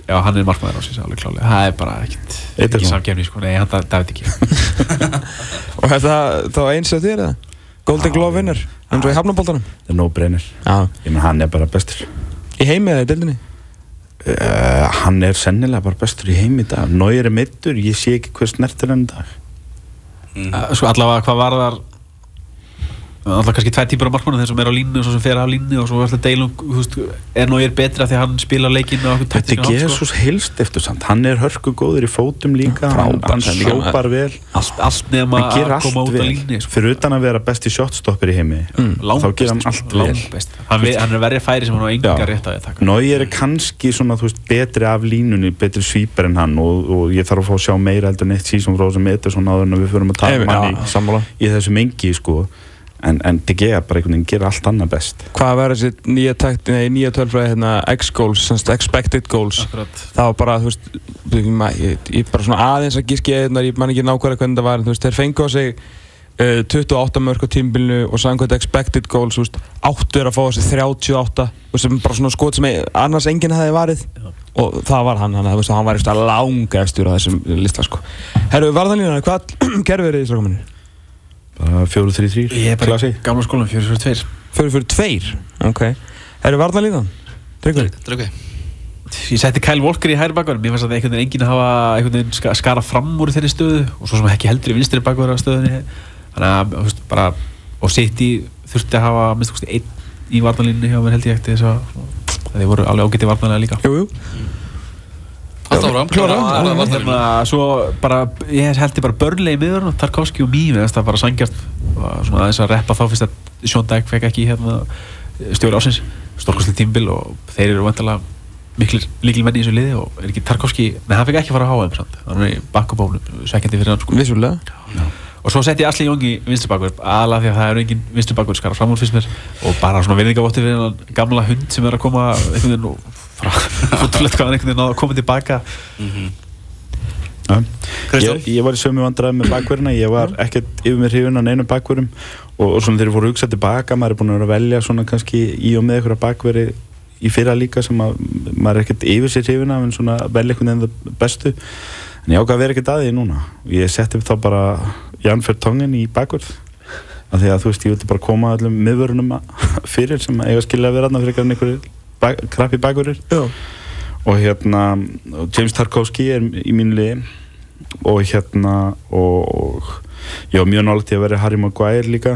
Já, hann er markmaður á sig, alveg klálega Það er bara ekkert, ekki samgefni sko, nei, hann David ekki. Og er það þá eins af þér eða? Golden Glove vinner, eins og í hafnaboltanum Það er no brainer Já. Ég menn hann er bara bestur. Í heimi eða í dildinni? uh, Hann er sennilega bara bestur í heim í dag. Nóir er meittur, ég sé ekki hvað snertir hann í dag. Eh, Sko allavega hvað var þar Alltaf kannski tvær típur af markmannu þeir sem er á línu og svo sem fer af línu og svo er alltaf deilum, þú veist, er betri af því að hann spila leikinn og okkur Þetta er Jesus heilst eftir samt. Hann er hörku góður í fótum líka. Hann, Frábær. Hann sjópar vel. Allt, allt gerir að koma út á línu sko. Fyrir utan að vera besti shotstopper í heimi Þá gerir hann allt vel. Hann, hann er verið færi sem hann á enga rétt að taka. Nóir er kannski svona, þú veist, betri af línunni, betri svíper en hann og, og ég þarf að fá að sjá meira heldur en eitt season frá sem en Já, en, Gea bara einhvern veginn gera allt annað best. Hvað var þessi nýja takt, nei, nýja tölfræði hérna, X-goals, semst expected goals? Akkurat. Það var bara, þú veist ég, ég, ég bara svona aðeins að gíski eða ég man ekki nákvæmlega hvernig það var en þú veist, þeir fengu á sig uh, 28 mörg á tímbilinu og samkvæmt expected goals, þú veist, áttur að fá sig 38, þú veist, sem bara svona skot sem ég, annars enginn hefði varið. Og það var hann, hann, hann var eitthvað langastur á þessum lista, sko. Herru, varðanlína, hvað gerður þið í strákaminni? Fjóru, þrý, þrý, ég er bara klassi í gamla skólanum 442 Fyrir fyrir tveir, ok. Herru, varðanlínan? Tryggvi? Dröggi ég setti Kyle Walker í hæri bakverð mér fannst að einhvern veginn enginn að hafa einhvern veginn ska, skara fram úr þeirri stöðu og svo sem ekki heldur í vinstri bakverð á stöðunni. Þannig að þú veist, bara og City þurfti að hafa minnst kosti einn í varnalínu hjá mér held ég eftir þess að þeir voru alveg ágætti varnalega líka. Jú, jú Alltaf fram Klára. Klára og hérna, svo bara ég held ég bara börnlega í miður og Tarkovski og Mí það bara sangjast aðeins að reppa þá fyrst að Sean Dyke fekk ekki hérna stjóri ásins stórkostlega tímbil og þeir eru vantilega miklir líkil menni í þessu liði og er ekki Tarkovski nei hann fekk ekki fara á samt. Hann er í bakkubónum svekkjandi fyrir hann sko. Vissulega og svo setti ég Asli Jóngi vinstri bakverð aðalega því að það er engin vinstri bakverð skara fram úr fyrst mér. Og bara svona virðingavotti fyrir hann gamla hund sem er að koma einhvern veginn og fóttulegt hvað hann einhvern veginn náða að koma tilbaka. Ja. Kristján? Ég, ég var í sömu vandræði með bakverðina, ég var ekkert yfir mér hrifun á neinum bakverðum og, og svona þegar ég fór að hugsa tilbaka, maður er búin að vera að velja svona kannski í og með einhverja bakverði í fyrra líka sem að maður er ekkert yfir sér hrifun af en svona velja einhvern veginn það bestu en ég ákvað að vera ekkert að því núna. Ég setti þá bara Jan Fertongen í bakverð af því að þú veist, ég vildi bara koma öllum miðvörunum fyrir sem eiga skilja að vera aðna fyrir einhverju bak, krabbi bakverðir Já. Og hérna og James Tarkovski er í mínu liði. Og hérna og, og ég var mjög nálægt í að vera Harry Maguire líka.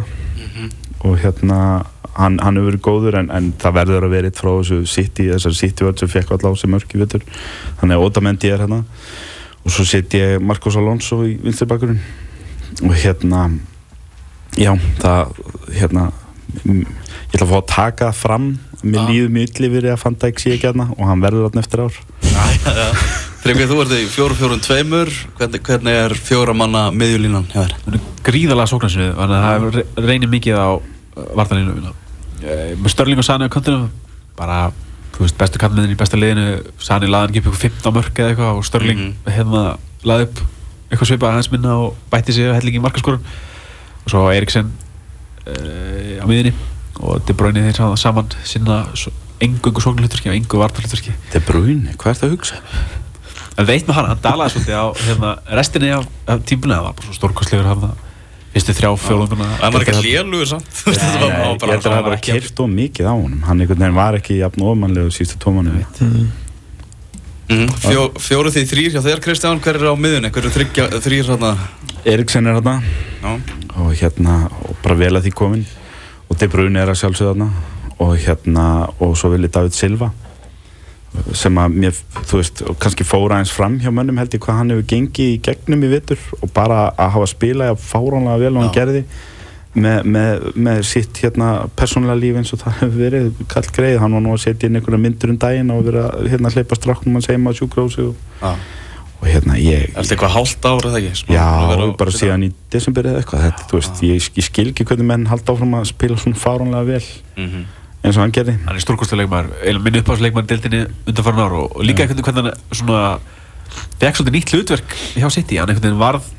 Og hérna hann, hann hefur verið góður en, en það verður að vera eitt frá þessu City, þessar City vörð sem fekk allá sem mörk í vittur þannig að Otamendi er hérna og svo set ég Marcos Alonso í vinstirbakkurinn og hérna já, það hérna ég ætla að fá að taka það fram mér Já. líður mjög illa yfir að fann það ekki ekki hérna og hann verður þarna eftir ár. Tryggvi, þú ert í fjóru fjórun tveimur. Hvernig, hvernig er fjóra manna miðjulínan hjá þér? hann er gríðalega sóknarsinu þannig að það re- reynir mikið á vartanlínu Störling og Sani á kantinum bara, þú veist, bestu kantmiðin í besta liðinu Sani laði ekki upp ykkur 15 mörk eða eitthvað og Störling Mhm. hérna laði upp eitthvað svipað hans minna og bætti sig að hellingi í markaskorun og svo Eriksen uh, á miðinni og De Bruyne þeir saman- sinna engungu sóknarhlutverki og engu vartanhlutverki Þetta er brúin, hvað er það að hugsa? En veit með hann, hann dalaði svolítið á hérna, restinni af, af tímbilinu, það var bara svo stórkostlegur hann fyrstu þrjá fjólunguna Það var ekki lélugur samt. Ég held að það var keirt of mikið á honum. Hann einhvern veginn var ekki jafn ofmannlegu sístu tómanu Mhm. Fjó, Fjóru því þrýr hjá þér Kristján, hver er á miðjunni? Hver er þrýr hérna? Eriksen er hérna Já, og hérna, og bara vel að því komin og De Bruyne er að sjálfsögða þarna. Og hérna, og svo vil ég David Silva sem að mér, þú veist, kannski fóra eins fram hjá mönnum held ég hvað hann hefur gengið í gegnum í vittur og bara að hafa spilað fáránlega vel og hann gerði með, með, með sitt hérna persónulega líf eins og það hefur verið kall greið, hann var nú að setja inn einhverja myndur um daginn og vera hérna að hleypa stráknum hans heima á sjúkrósi og, og hérna ég Er þetta eitthvað hálft ára? Smá- Já, að á- bara síðan í desember eða eitthvað. Þetta, þú veist, ég, ég skil ekki hvernig menn halda áfram að spila svona fáránlega vel. Mhm. Eins og hann gerði. Hann er eiginlega minn uppáðsleikmaður deildinni undanfarn ár og, líka einhvern veginn hvernig hann svona fekk svolítið nýtt hlutverk hjá City. Hann einhvern veginn varð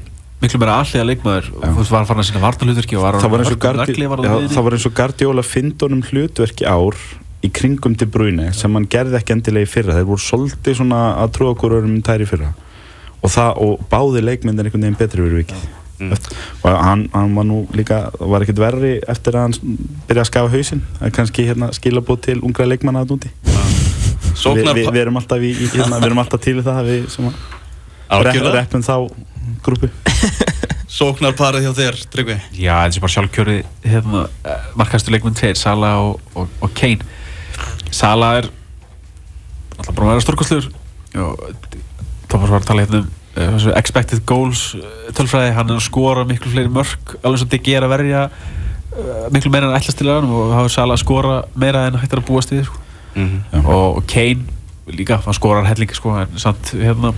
miklu meira allega leikmaður var farin að sína vartalhutverki og var það var eins og, Gardi, já, það var eins og Guardiola fyndunum hlutverk í ár í kringum til brúinu sem hann gerði ekki endilega í fyrra. Þeir voru svolítið svona að trúa okkur örum tæri fyrra. Og, það, og báði leikmyndir einhvern veginn betri fyrir vikið Mm. og hann, hann var nú líka var ekkert verri eftir að hann byrjaði að skafa hausinn. Það er kannski hérna, skilabóð til ungra leikmanna að núti Vi, Sóknar vi, við erum alltaf, í, í, hérna, við erum alltaf til það við sem að reppum þá grúpu. Sóknarparið hjá þér, Tryggvi? Já, þetta er bara sjálfkjöri hérna, markastu leikmenn tveir, Sala og, og, og Kane. Sala er alltaf bara að vera stórkostlegur. Thomas var að tala hérna um expected goals uh, tölfræði, hann er að skora miklu fleiri mörg alveg svo Diggi er að verja uh, miklu meira en ætlast til hann og hafa Sala að skora meira en hægt er að búast við sko. Mhm. og, og Kane líka, hann skorar hellingi sko, en samt hérna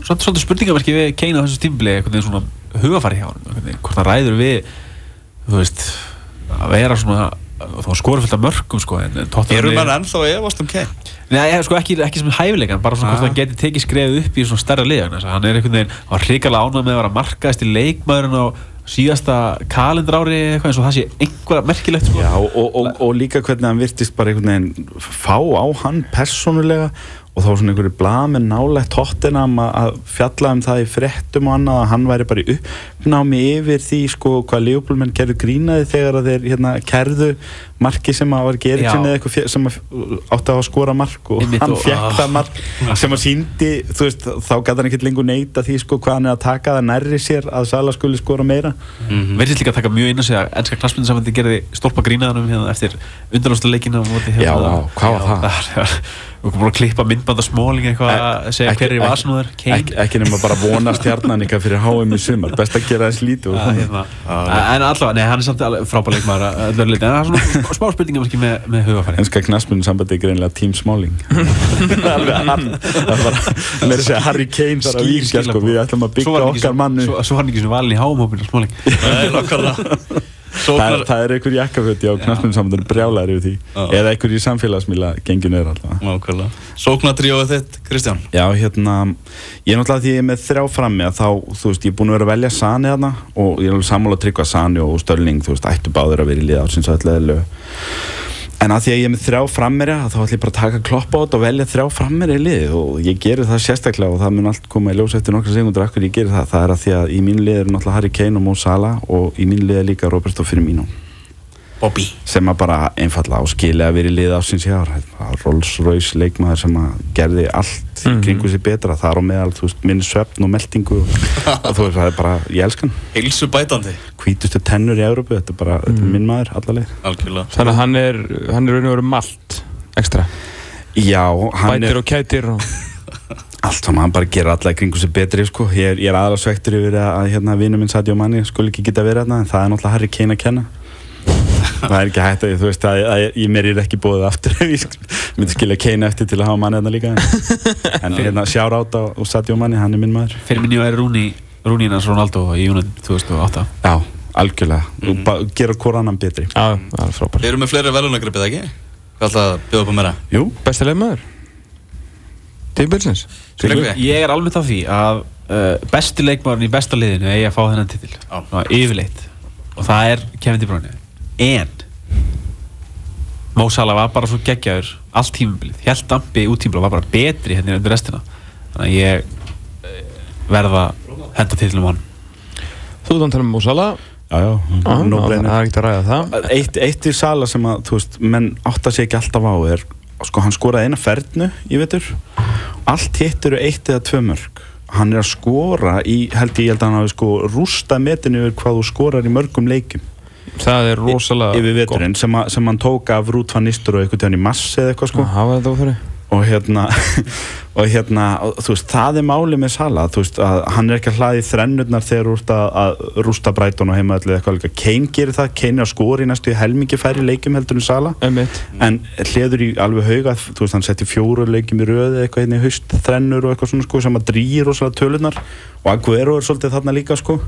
svolítið spurningamerki við Kane á þessu tímbili einhvern veginn svona hugafæri hjá hann hvort hann ræður við þú veist, að vera svona þá skorur fullt af mörgum sko en, en Tottenham Eru lið- mann ennþá efast um Kane? Nei, ég, sko, ekki, ekki sem hæfileikan, bara svona hvort Ah. hann geti tekið skrefið upp í svona stærra liðan hann er einhvern veginn, hann var hrikalega ánægð með að vera markaðist í leikmaðurinn á síðasta kalendrári eitthvað eins og það sé einhverja merkilegt sko. Já, og, og, og, og líka hvernig hann virtist bara einhvern veginn fá á hann persónulega og þá var svona einhverju blað með nálægt tóttinam að fjalla um það í frettum og annað að hann væri bara í uppnámi yfir því sko hvað Leopoldmenn gerðu grínaði þegar að þeir hérna kerðu marki sem að var Já. eða eitthvað sem átti að skora mark og Einmitt hann fekk ah. það mark sem að síndi, þú veist, þá gæti hann ekkert lengur neita því sko hvað hann er að taka það nærri sér að Sala skuli skora meira Mhm. verðist líka að taka mjög inn að segja að ennska klassmyndisamandi gerði stólpa grínaðanum hérna eftir undanlásta leikina Já, hérna. hvað var það? Við komum bara að klippa myndband af smóling eitthvað að segja Ekki- hver er í ekki- vasan og þér? Kane? ekki, nema bara vona stjarnan ykkar fyrir HM í sumar. Best að gera þess lítið hérna. en allavega, nei, hann er samt alveg frábær leikmaður að öðru leyti, en það er svona smá spurningar kannski með, með hugafæri Ennska knaspunum sambandi er greinlega Team hann Það bara, með að segja Harry Kane þarf að Skýr víkja sko, við ætlum að var byggja okkar mannu svo, var hann ekki svona valin í háumhópinu smóling Nei, nákvæmlega Það, Sóknar það er einhver jakkaföti á knaspunum sambandinu brjálæri yfir því. Já. Eða einhver í samfélagsmíla gengju neður alltaf. Sóknartríóið þitt, Kristján? Já, hérna, ég er náttúrulega því ég er með þrjá frammi að þá, þú veist, ég er búin að vera að velja Sani þarna og ég er sammála að tryggva Sani og Störling, þú veist, ættu báður að vera í liða ætlaði En að því að ég er með þrjá frammeri þá ætlum ég bara að taka klopp á þetta og velja þrjá frammeri í liðið og ég gerir það sérstaklega og það mun allt koma í ljós eftir nokkra segundur akkur ég gerir það, það er að því að í mín lið eru náttúrulega Harry Kane og Mo Salah og í mín lið er líka Roberto Firmino Bobby. Sem að bara einfallega á skili að vera í lið ásins í ár. Rolls Royce leikmaður sem að gerði allt mm Mhm. kringu sér betra. Þar á meðal, þú veist, minni svefn og meldingu og, og þú veist, það er bara, ég elskan Heilsu bætandi hvítustu tennur í Európu, þetta er bara, þetta er minn maður allaveg. Algjörlega. Þannig að hann er, hann er raun og veru malt ekstra. Já, hann Bætir er og kætir og... allt saman, hann bara gerir alla í kringu sér betri, sko, ég er, ég er aðalega svektur yfir að, að hérna, vinnu minn Sadio Mani skuli ekki geta verið hérna, en það er náttúrulega Harry Kane að kenna það er ekki hægt að, þú veist, að, að ég mér er ekki búið aftur ef ég myndi skilja Kane eftir til að hafa manni hérna líka en, hérna, sjár át á og Sadio Mani, hann er minn maður fyrir minni er Rúni Rúnínans Ronaldo í United 2008 Já, algjörlega, mm -hmm. gera hvort annan betri Já, það er frábært. Við erum með fleiri velunagripið, ekki? Hvað ætlaði að bjóða upp á meira? Jú, Bestileg maður? Tímbilsins? Tryggvi? ég er alveg á því að uh, besti leikmaðurinn í besta liðinu eigi að fá þennan titil yfirleitt og það er Kevin De Bruyne en Mo Salah var bara svo geggjaður allt tímabilið, helt dampi út tímabilið var bara betri henni undir restina. Þannig að ég uh, verða henda titlum á hann Þú þann tala um Músala. já, já, Það er ekkert að ræða það. eitt, eitt í Sala sem að, þú veist, menn átta sig ekki alltaf á er, sko, hann skoraði eina fernu í vetur, allt hitt eru eitt eða tvö mörg hann er að skora í, held ég, ég held að hann hafi sko rústa metinu yfir hvað þú skorar í mörgum leikjum Það er rosalega yfir veturinn sem, að, sem hann tók af Rút van Nistur og eitthvað tíðan í mass eða eitthvað sko. Hafa þetta á fyrir? og hérna og hérna, og, þú veist, það er máli með Sala, þú veist, að hann er ekki að hlaði þrennurnar þegar þú ert að, að rústa Brighton og heima allir eitthvað líka. Kane gerir það, Kane er að skora í næstu í helmingi færri leikjum heldur en Sala Einmitt. en hliður í alveg hauga þú veist, hann setti fjóru leikjum í röði eitthvað hérna í haust, þrennur og eitthvað svona sko sem að drýir rosalega tölunar og Aguero er svolítið þarna líka sko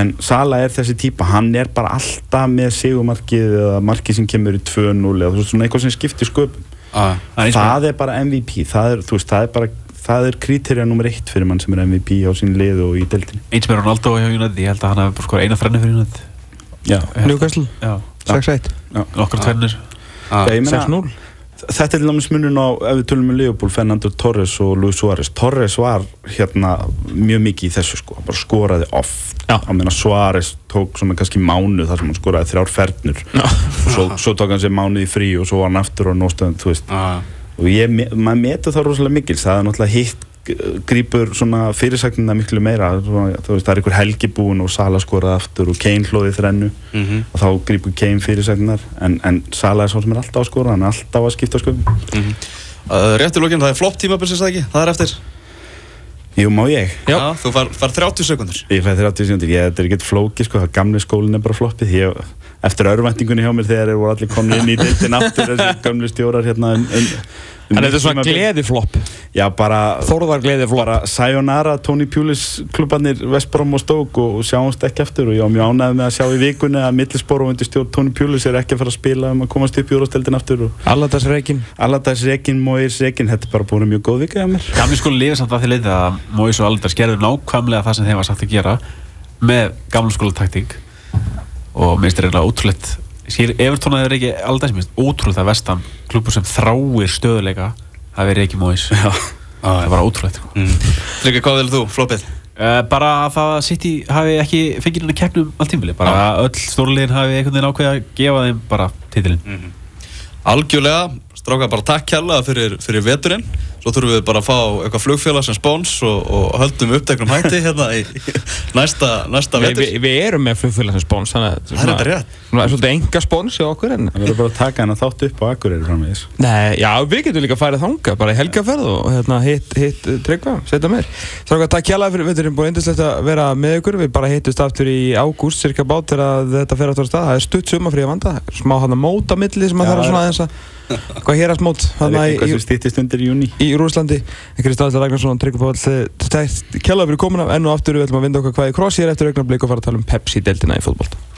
en Sala er þessi típa, hann er bara alltaf með sigumarkið eða markið sem kemur í 2-0 eða svona eitthvað sem skiptir sköpum. Ah, Það er það er bara MVP það er, þú veist, það er bara það er kriterja nummer eitt fyrir mann sem er MVP á sín liðu og í deildinni. Eins með Ronaldo hjá United, ég held að hann hafi bara eina þrennu fyrir United. Já, Newcastle, Já, 6-1 nokkar tvennir. Ah, ég meina, 6-0 þetta er til dæmis munun á ef við tölum um Leopold, Fernando Torres og Luis Suárez. Torres var hérna mjög mikið í þessu sko, hann bara skoraði oft. Já. á meina Suárez tók svona kannski mánu þar sem hann skoraði þrjár fernur. Og svo, svo tók hann sér mánuð í frí og svo var hann aftur á nóstöðum, þú veist. Ah, og ég, maður metur það rosalega mikil það er náttúrulega hitt grýpur svona fyrirsagnina miklu meira svona, veist, það er einhver helgi búin og Sala skoraði aftur og Kane hlóði þrennu mhm, og þá grýpur Kane fyrirsagnar en, en Sala er svo sem er alltaf að skora hann er alltaf að skipta sköpum mhm. uh, Rétt í lókinn, það er flott tímabilsins það ekki? Það er eftir Jú, má ég? Já. Þú far, far 30 sekundur Ég fæði 30 sekundir, ég, þetta er ekkert flóki sko, það gamli skólinn er bara floppið ég, eftir örvæntingunni hjá mér þegar þeir voru allir komin inn í deildin aftur þessi gamli stjórar hérna um, um, um En þetta er svona gleðiflopp. Já, bara Þórðar gleðiflopp. bara sayonara Tony Pulis klubbarnir Vestbrom og Stoke og sjáumst ekki eftir og ég var mjög ánægð með að sjá í vikunni að millispor og undir stjórn Tony Pulis er ekki að fara að spila um að komast upp í úrvasteldin aftur og Alladas reikin Allardags Rekin, Moir Rekin, þetta er bara búin mjög góð vika hjá mér. Gamli skóli lifið samt að því leiti að Mois og Aldar skerðu nákvæmlega það sem þeim var sagt að gera með gamla skóla og minnst er eiginlega ótrúlegt. Sér Evertón að það er ekki Aldar sem minnst ótrúlegt að vestan klubur sem þráir stöðuleika það verið ekki Mois það er bara ótrúlegt sko. mm. Líka, hvað vil þú, floppið? uh, bara að það að City hafi ekki fengið henni keppnum allt tímili bara að öll stórliðin hafi einhvern veginn ákveð að gefa þeim bara titilinn. Algjörlega, stráka bara takk kærlega fyrir, fyrir veturinn. Svo þurfum við bara að fá eitthvað flugfélag sem spóns og, og höldum uppteknum hætti hérna í næsta, næsta Vi, vetur. vi, við erum með flugfélag sem spóns Þannig að Það er þetta rétt. Það er svolítið enga spóns hjá okkur en Það verður bara að taka hann að þátt upp á Akureyri framvegis. Nei, já, við getum líka farið þanga bara í helgaferð og hérna, hitt, hitt uh, tryggva, setja meir. Stráka, takk hjálpa fyrir, við erum búin indislegt að vera með ykkur, við bara hittust aftur í ágúst, cirka bát þegar þetta fer aftur á stað, hvað hérast mót, Það er eitthvað í, sem stýttist undir í júni í Rúslandi, staðislega Ragnarsson, hjálpa fyrir komuna, enn og aftur við ætlum að vinda okkar hvað í krossi er eftir augnablik og fara að tala um Pepsi-deltina í fótbolt.